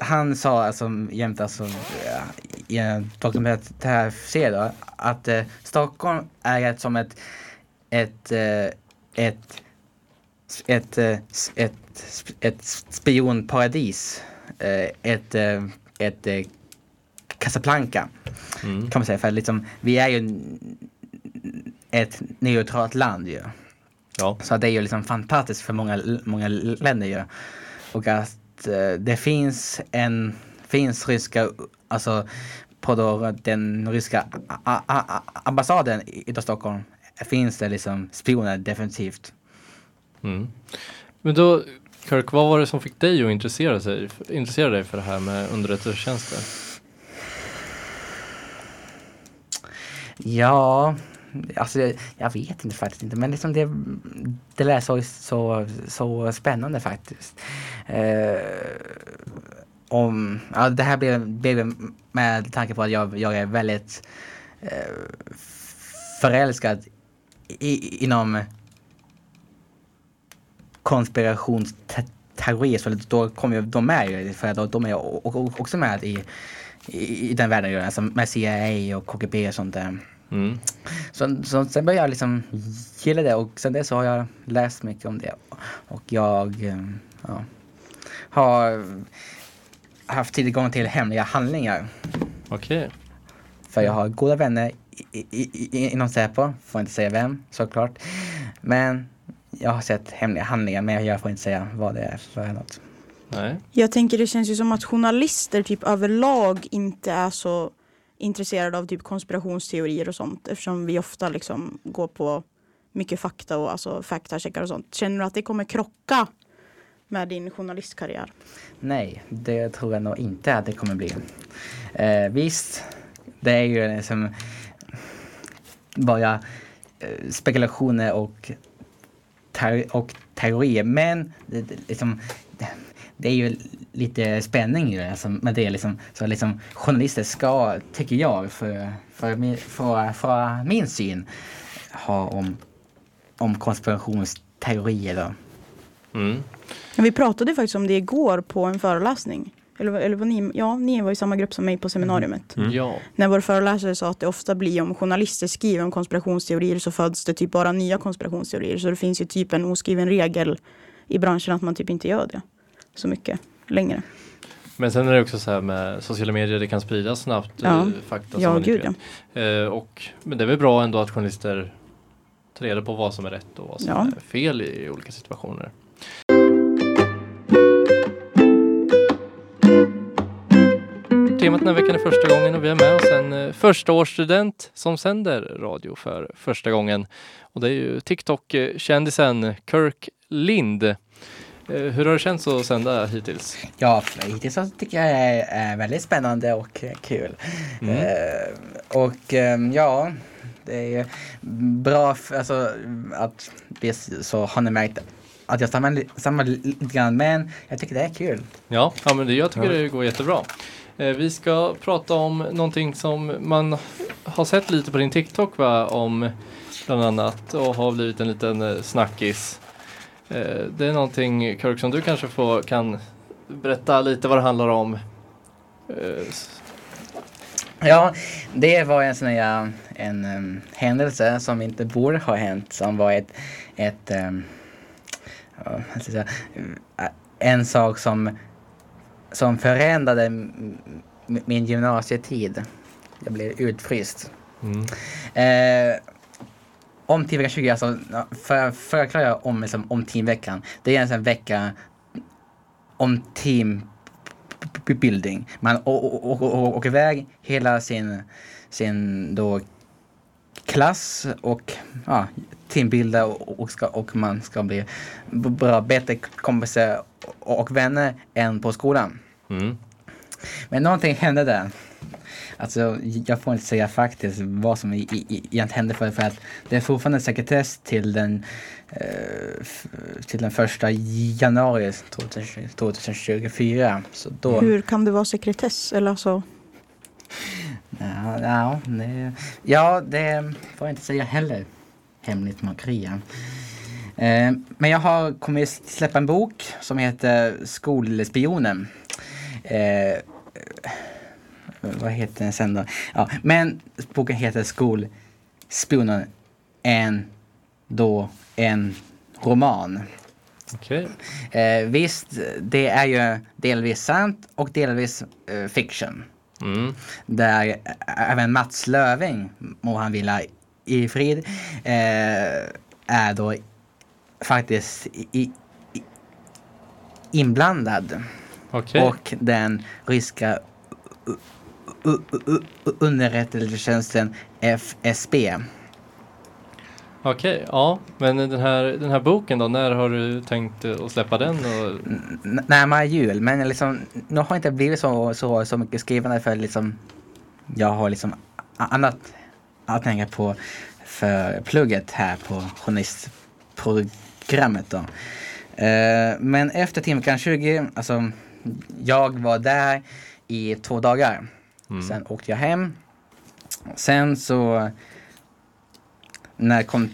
Speaker 5: han sa alltså jämt alltså ja, i en dokumentärserie då, att eh, Stockholm är ett, som ett, ett, eh, ett, ett, eh, s- ett, ett spionparadis. Eh, Ett, eh, ett eh, Casablanca
Speaker 2: Mm.
Speaker 5: kan man säga. För liksom, vi är ju ett neutralt land ju.
Speaker 2: Ja.
Speaker 5: Så det är ju liksom fantastiskt för många, många länder ju. Och att eh, det finns en, finns ryska, alltså på då den ryska ambassaden i i Stockholm finns det liksom spioner definitivt.
Speaker 2: Mm. Men då, Kirk, vad var det som fick dig att intressera, sig, intressera dig för det här med underrättelsetjänster?
Speaker 5: Ja, alltså jag, jag vet inte faktiskt inte men liksom det, det lät så, så, så spännande faktiskt. Eh, om, ja, det här blev, blev med tanke på att jag, jag är väldigt eh, förälskad i, inom konspirationsteorier för då kommer ju de med ju, för då, de är också med i, i, i den världen alltså med CIA och KGB och sånt där.
Speaker 2: Mm.
Speaker 5: Så, så sen började jag liksom gilla det och sen dess har jag läst mycket om det. Och jag eh, ja, har haft tillgång till hemliga handlingar.
Speaker 2: Okej.
Speaker 5: För jag har goda vänner i, i, i, inom Säpo, får inte säga vem såklart. Men jag har sett hemliga handlingar men jag får inte säga vad det är för något.
Speaker 2: Nej.
Speaker 3: Jag tänker det känns ju som att journalister typ överlag inte är så intresserade av typ konspirationsteorier och sånt eftersom vi ofta liksom går på mycket fakta och alltså faktacheckar och sånt. Känner du att det kommer krocka med din journalistkarriär?
Speaker 5: Nej, det tror jag nog inte att det kommer bli. Eh, visst, det är ju liksom bara eh, spekulationer och, ter och teorier. Men det, liksom, det, det är ju lite spänning ju alltså, med det. Liksom, så liksom, journalister ska, tycker jag, för, för, min, för, för min syn, ha om, om konspirationsteorier. Då.
Speaker 2: Mm.
Speaker 3: Vi pratade faktiskt om det igår på en föreläsning. Eller, eller var ni, ja, ni var i samma grupp som mig på seminariumet.
Speaker 2: Ja.
Speaker 3: När vår föreläsare sa att det ofta blir om journalister skriver om konspirationsteorier så föds det typ bara nya konspirationsteorier. Så det finns ju typ en oskriven regel i branschen att man typ inte gör det så mycket längre.
Speaker 2: Men sen är det också så här med sociala medier, det kan spridas snabbt
Speaker 3: Ja.
Speaker 2: eh, fakta som
Speaker 3: Ja,
Speaker 2: inte
Speaker 3: gud ja.
Speaker 2: Eh, och, men det är väl bra ändå att journalister tar reda på vad som är rätt och vad som
Speaker 3: Ja.
Speaker 2: är fel i olika situationer. Temat den här veckan är första gången och vi har med oss en eh, förstaårsstudent som sänder radio för första gången. Och det är ju TikTok-kändisen Kirk Lind. Eh, hur har det känts att sända hittills?
Speaker 5: Ja, hittills så tycker jag det är, väldigt spännande och kul.
Speaker 2: Mm.
Speaker 5: Eh, och eh, ja, det är ju bra f- alltså, att det så har ni märkt att jag stammar, li- stammar li- lite grann men jag tycker det är kul.
Speaker 2: Ja, ja men det, jag tycker
Speaker 4: Ja.
Speaker 2: det går jättebra. Eh, vi ska prata om någonting som man har sett lite på din TikTok va? Om bland annat och har blivit en liten eh, snackis. Eh, det är någonting Kirk som du kanske får, kan berätta lite vad det handlar om. Eh,
Speaker 5: Ja, det var en sån här en em, händelse som inte borde ha hänt som var ett, ett jag säga, en sak som som förändrade min gymnasietid. Jag blev utfryst.
Speaker 2: mm.
Speaker 5: Eh, om teamvecka 20, alltså för, för att klara om, liksom, om teamveckan. Det är en sån vecka om team b- b- building. Man åker iväg hela sin, sin då klass och ja, teambilda och, och, ska, och man ska bli bra, bättre kompisar och, och vänner än på skolan.
Speaker 2: Mm.
Speaker 5: Men någonting hände där. Alltså, jag får inte säga faktiskt vad som i- i- i- egentligen hände för, för att det är fortfarande sekretess till den, eh, till den första januari 2020 2024. Så då...
Speaker 3: Hur kan det vara sekretess? Eller alltså,
Speaker 5: Ja, ja, det, ja, det får jag inte säga heller. Hemligt makeri. ja. Eh, men jag har kommit släppa en bok som heter Skolspionen. Eh, vad heter den sen då? Ja, men boken heter Skolspionen. En, då, en roman.
Speaker 2: Okej.
Speaker 5: Eh, visst, det är ju delvis sant och delvis eh, fiction.
Speaker 2: Mm.
Speaker 5: Där även Mats Löving, må han vila i frid, eh, är då faktiskt i, i, inblandad.
Speaker 2: Okej.
Speaker 5: Och den ryska underrättelsetjänsten FSB.
Speaker 2: Okej, ja. Men den här, den här boken då, när har du tänkt eh, att släppa den? Och,
Speaker 5: närmare jul, men liksom, nu har inte blivit så, så, så mycket skrivande för liksom, jag har liksom annat att tänka på för plugget här på journalistprogrammet. Då. Eh, men efter timveckan 20, alltså jag var där i två dagar. Sen åkte jag hem. Sen så när jag kom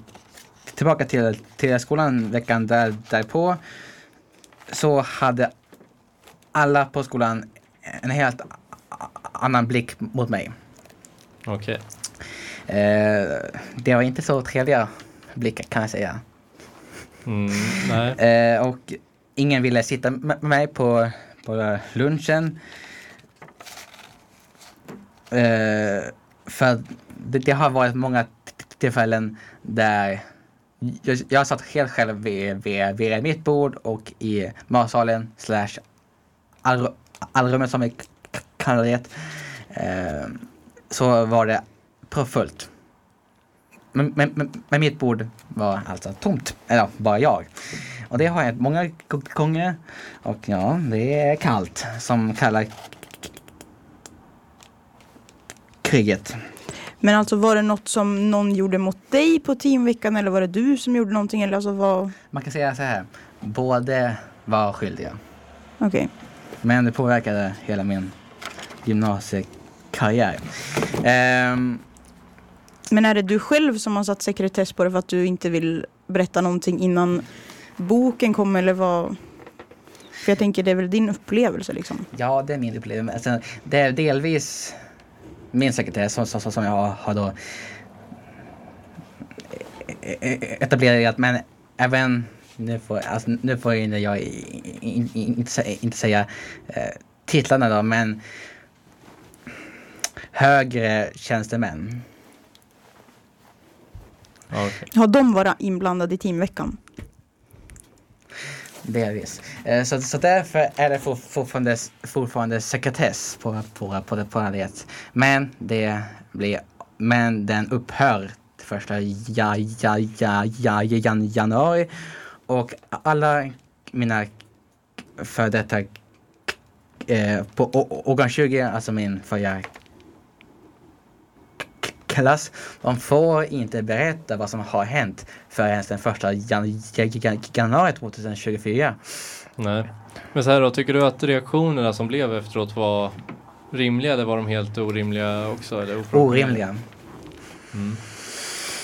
Speaker 5: tillbaka till, till skolan veckan där, därpå så hade alla på skolan en helt annan blick mot mig.
Speaker 2: Okej.
Speaker 5: Eh, det var inte så trevliga blickar kan jag säga.
Speaker 2: Mm, nej.
Speaker 5: Eh, och ingen ville sitta med mig på, på lunchen. Eh, för det, det har varit många tillfällen där jag, jag satt helt själv vid, vid, vid mitt bord och i matsalen slash all- allrummet som vi kallar det. Eh, så var det proppfullt. Men, men, men, men mitt bord var alltså tomt. Eller bara jag. Och det har hänt många gånger. Och ja, det är kallt som kallar kriget.
Speaker 3: Men alltså var det något som någon gjorde mot dig på teamveckan eller var det du som gjorde någonting eller alltså vad?
Speaker 5: Man kan säga så här. Båda var skyldiga.
Speaker 3: Okej.
Speaker 5: Men det påverkade hela min gymnasiekarriär. Ehm,
Speaker 3: Men är det du själv som har satt sekretess på det för att du inte vill berätta någonting innan boken kommer eller vad? För jag tänker det är väl din upplevelse liksom.
Speaker 5: Ja, det är min upplevelse. Alltså, det är delvis min sekretess som, som, som jag har, då e- e- etablerat. Men även, nu får, alltså, nu får jag i- i- i- inte, inte säga eh, titlarna då, men högre tjänstemän.
Speaker 2: Okej.
Speaker 3: Har de varit inblandade i teamveckan?
Speaker 5: Delvis. Eh, så, så därför är det for, fortfarande, fortfarande sekretess på, på, på, det, på det. Men det blir, men den upphör första ja, ja, ja, ja, jan, januari. Och alla mina för detta eh, på årgång 20, alltså min förra klass, de får inte berätta vad som har hänt förrän den första jan, jan, januari 2024.
Speaker 2: Nej. Men så här då, tycker du att reaktionerna som blev efteråt var rimliga eller var de helt orimliga också? Eller?
Speaker 5: Orimliga.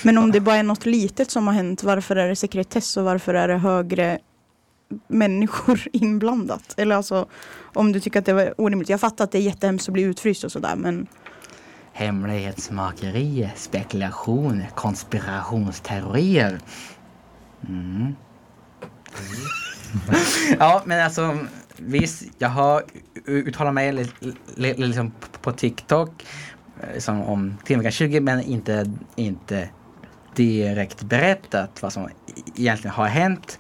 Speaker 3: Men om det bara är något litet som har hänt, varför är det sekretess och varför är det högre människor inblandat? Eller alltså om du tycker att det var orimligt. Jag fattar att det är jättehemskt att bli utfryst och sådär men
Speaker 5: Hemlighetsmakeri, spekulation, konspirationsteorier. Mm. ja, men alltså visst, jag har uttalat mig li- li- liksom på TikTok liksom om Timveckan 20 men inte, inte direkt berättat vad som egentligen har hänt.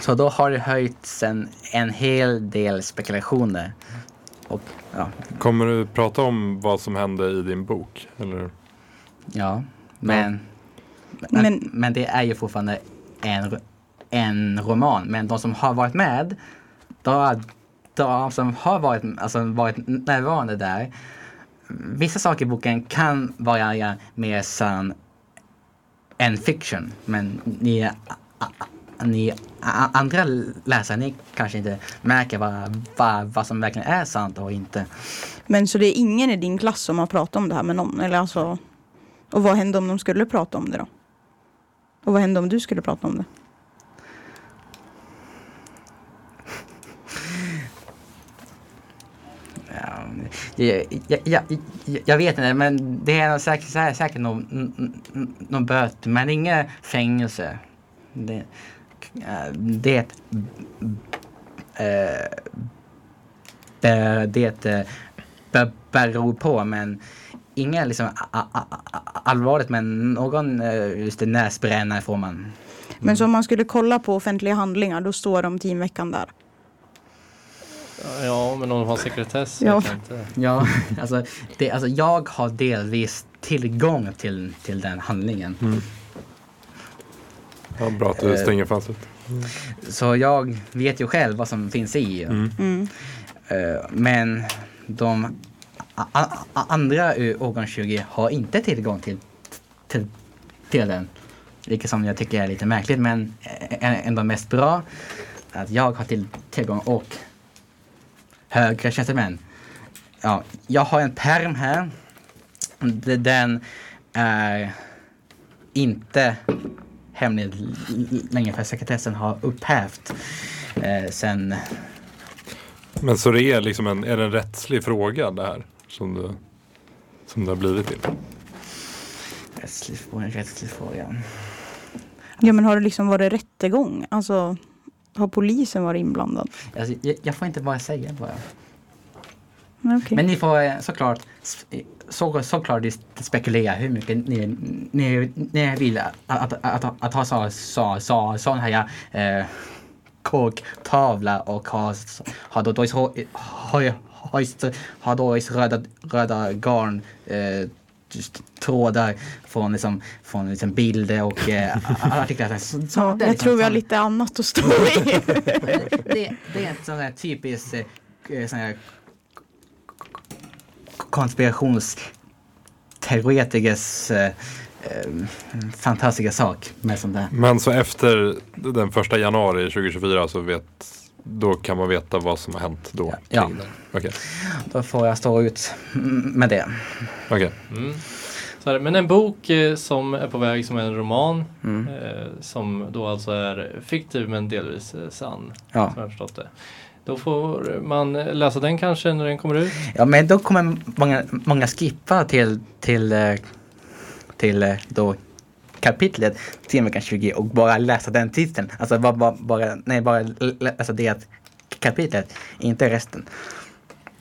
Speaker 5: Så då har det höjts en, en hel del spekulationer. Och ja,
Speaker 4: Kommer du prata om vad som hände i din bok? Eller?
Speaker 5: Ja, men, men,
Speaker 3: Men-
Speaker 5: men det är ju fortfarande en, en roman. Men de som har varit med, de, de som har varit, alltså, varit närvarande där, vissa saker i boken kan vara mer sann än fiction. Men ni, ni andra läsare, ni kanske inte märker vad, vad, vad som verkligen är sant och inte.
Speaker 3: Men så det är ingen i din klass som har pratat om det här med någon? Eller alltså, och vad hände om de skulle prata om det då? Och vad hände om du skulle prata om det?
Speaker 5: Ja, jag, jag, jag, jag, vet inte, men det är säkert, säkert, någon, någon böter, men inget fängelse. Det, det, eh, det eh, be- beror på, men inget liksom allvarligt, men någon eh, just det, näsbrännare får man.
Speaker 3: Men så om man skulle kolla på offentliga handlingar, då står de teamveckan där.
Speaker 2: Ja, men om de har sekretess
Speaker 3: Ja.
Speaker 2: vet jag inte.
Speaker 5: Ja, alltså, det, alltså jag har delvis tillgång till, till den handlingen.
Speaker 4: Ja, bra att du
Speaker 5: Eh.
Speaker 4: stänger fönstret.
Speaker 5: Så jag vet ju själv vad som finns i.
Speaker 3: Mm.
Speaker 5: Eh, Men de andra ur årgång 20 har inte tillgång till, till, till den. Vilket som jag tycker är lite märkligt men ändå mest bra. Att jag har till tillgång och högre tjänstemän. Ja, jag har en perm här. Den är inte hemlig l- l- längre för sekretessen har upphävt eh, sen
Speaker 4: Men så det är liksom en, är det en rättslig fråga det här? Som det, som det har blivit till?
Speaker 5: rättslig fråga. Rättslig fråga.
Speaker 3: Ja men har det liksom varit rättegång? Alltså har polisen varit inblandad?
Speaker 5: Alltså, jag, jag får inte bara säga bara.
Speaker 3: Nej, okej.
Speaker 5: Men ni får eh, såklart så, såklart spekulera hur mycket ni, ni, ni vill att, att, att, att ha så, så, så, sån här eh, korktavla och ha, ha då, då, så, ha, ha, ha då röda, röda garn eh, trådar från, liksom, från liksom bilder och eh, artiklar. Så, så,
Speaker 3: jag
Speaker 5: liksom
Speaker 3: tror vi har
Speaker 5: sån-
Speaker 3: lite annat att stå i.
Speaker 5: det, det är ett sånt här typiskt eh, sån här konspirationsteoretikers eh, eh, fantastiska sak med sånt där.
Speaker 4: Men så efter den första januari 2024 så vet, då kan man veta vad som har hänt då?
Speaker 5: Ja.
Speaker 4: Okej.
Speaker 5: Då får jag stå ut med det.
Speaker 4: Okej.
Speaker 2: Mm. Så här, men en bok eh, som är på väg som är en roman
Speaker 5: Mm.
Speaker 2: eh, som då alltså är fiktiv men delvis eh, sann.
Speaker 5: Ja.
Speaker 2: Som jag har förstått det. Då får man läsa den kanske när den kommer ut.
Speaker 5: ja, men då kommer många, många skippa till, till, eh, till eh, då kapitlet till veckan 20 och bara läsa den titeln. Alltså bara, bara, bara, nej, bara läsa det kapitlet, inte resten.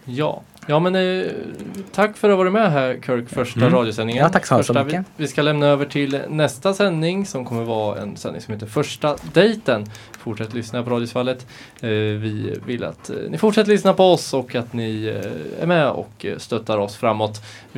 Speaker 2: Ja, ja men eh, tack för att ha varit med här Kirk, första
Speaker 5: Mm.
Speaker 2: radiosändningen.
Speaker 5: Ja, tack så
Speaker 2: första,
Speaker 5: mycket.
Speaker 2: Vi, vi ska lämna över till nästa sändning som kommer vara en sändning som heter Första dejten. Fortsätt lyssna på Radiosvallet. Eh, vi vill att eh, ni fortsätter lyssna på oss och att ni eh, är med och eh, stöttar oss framåt.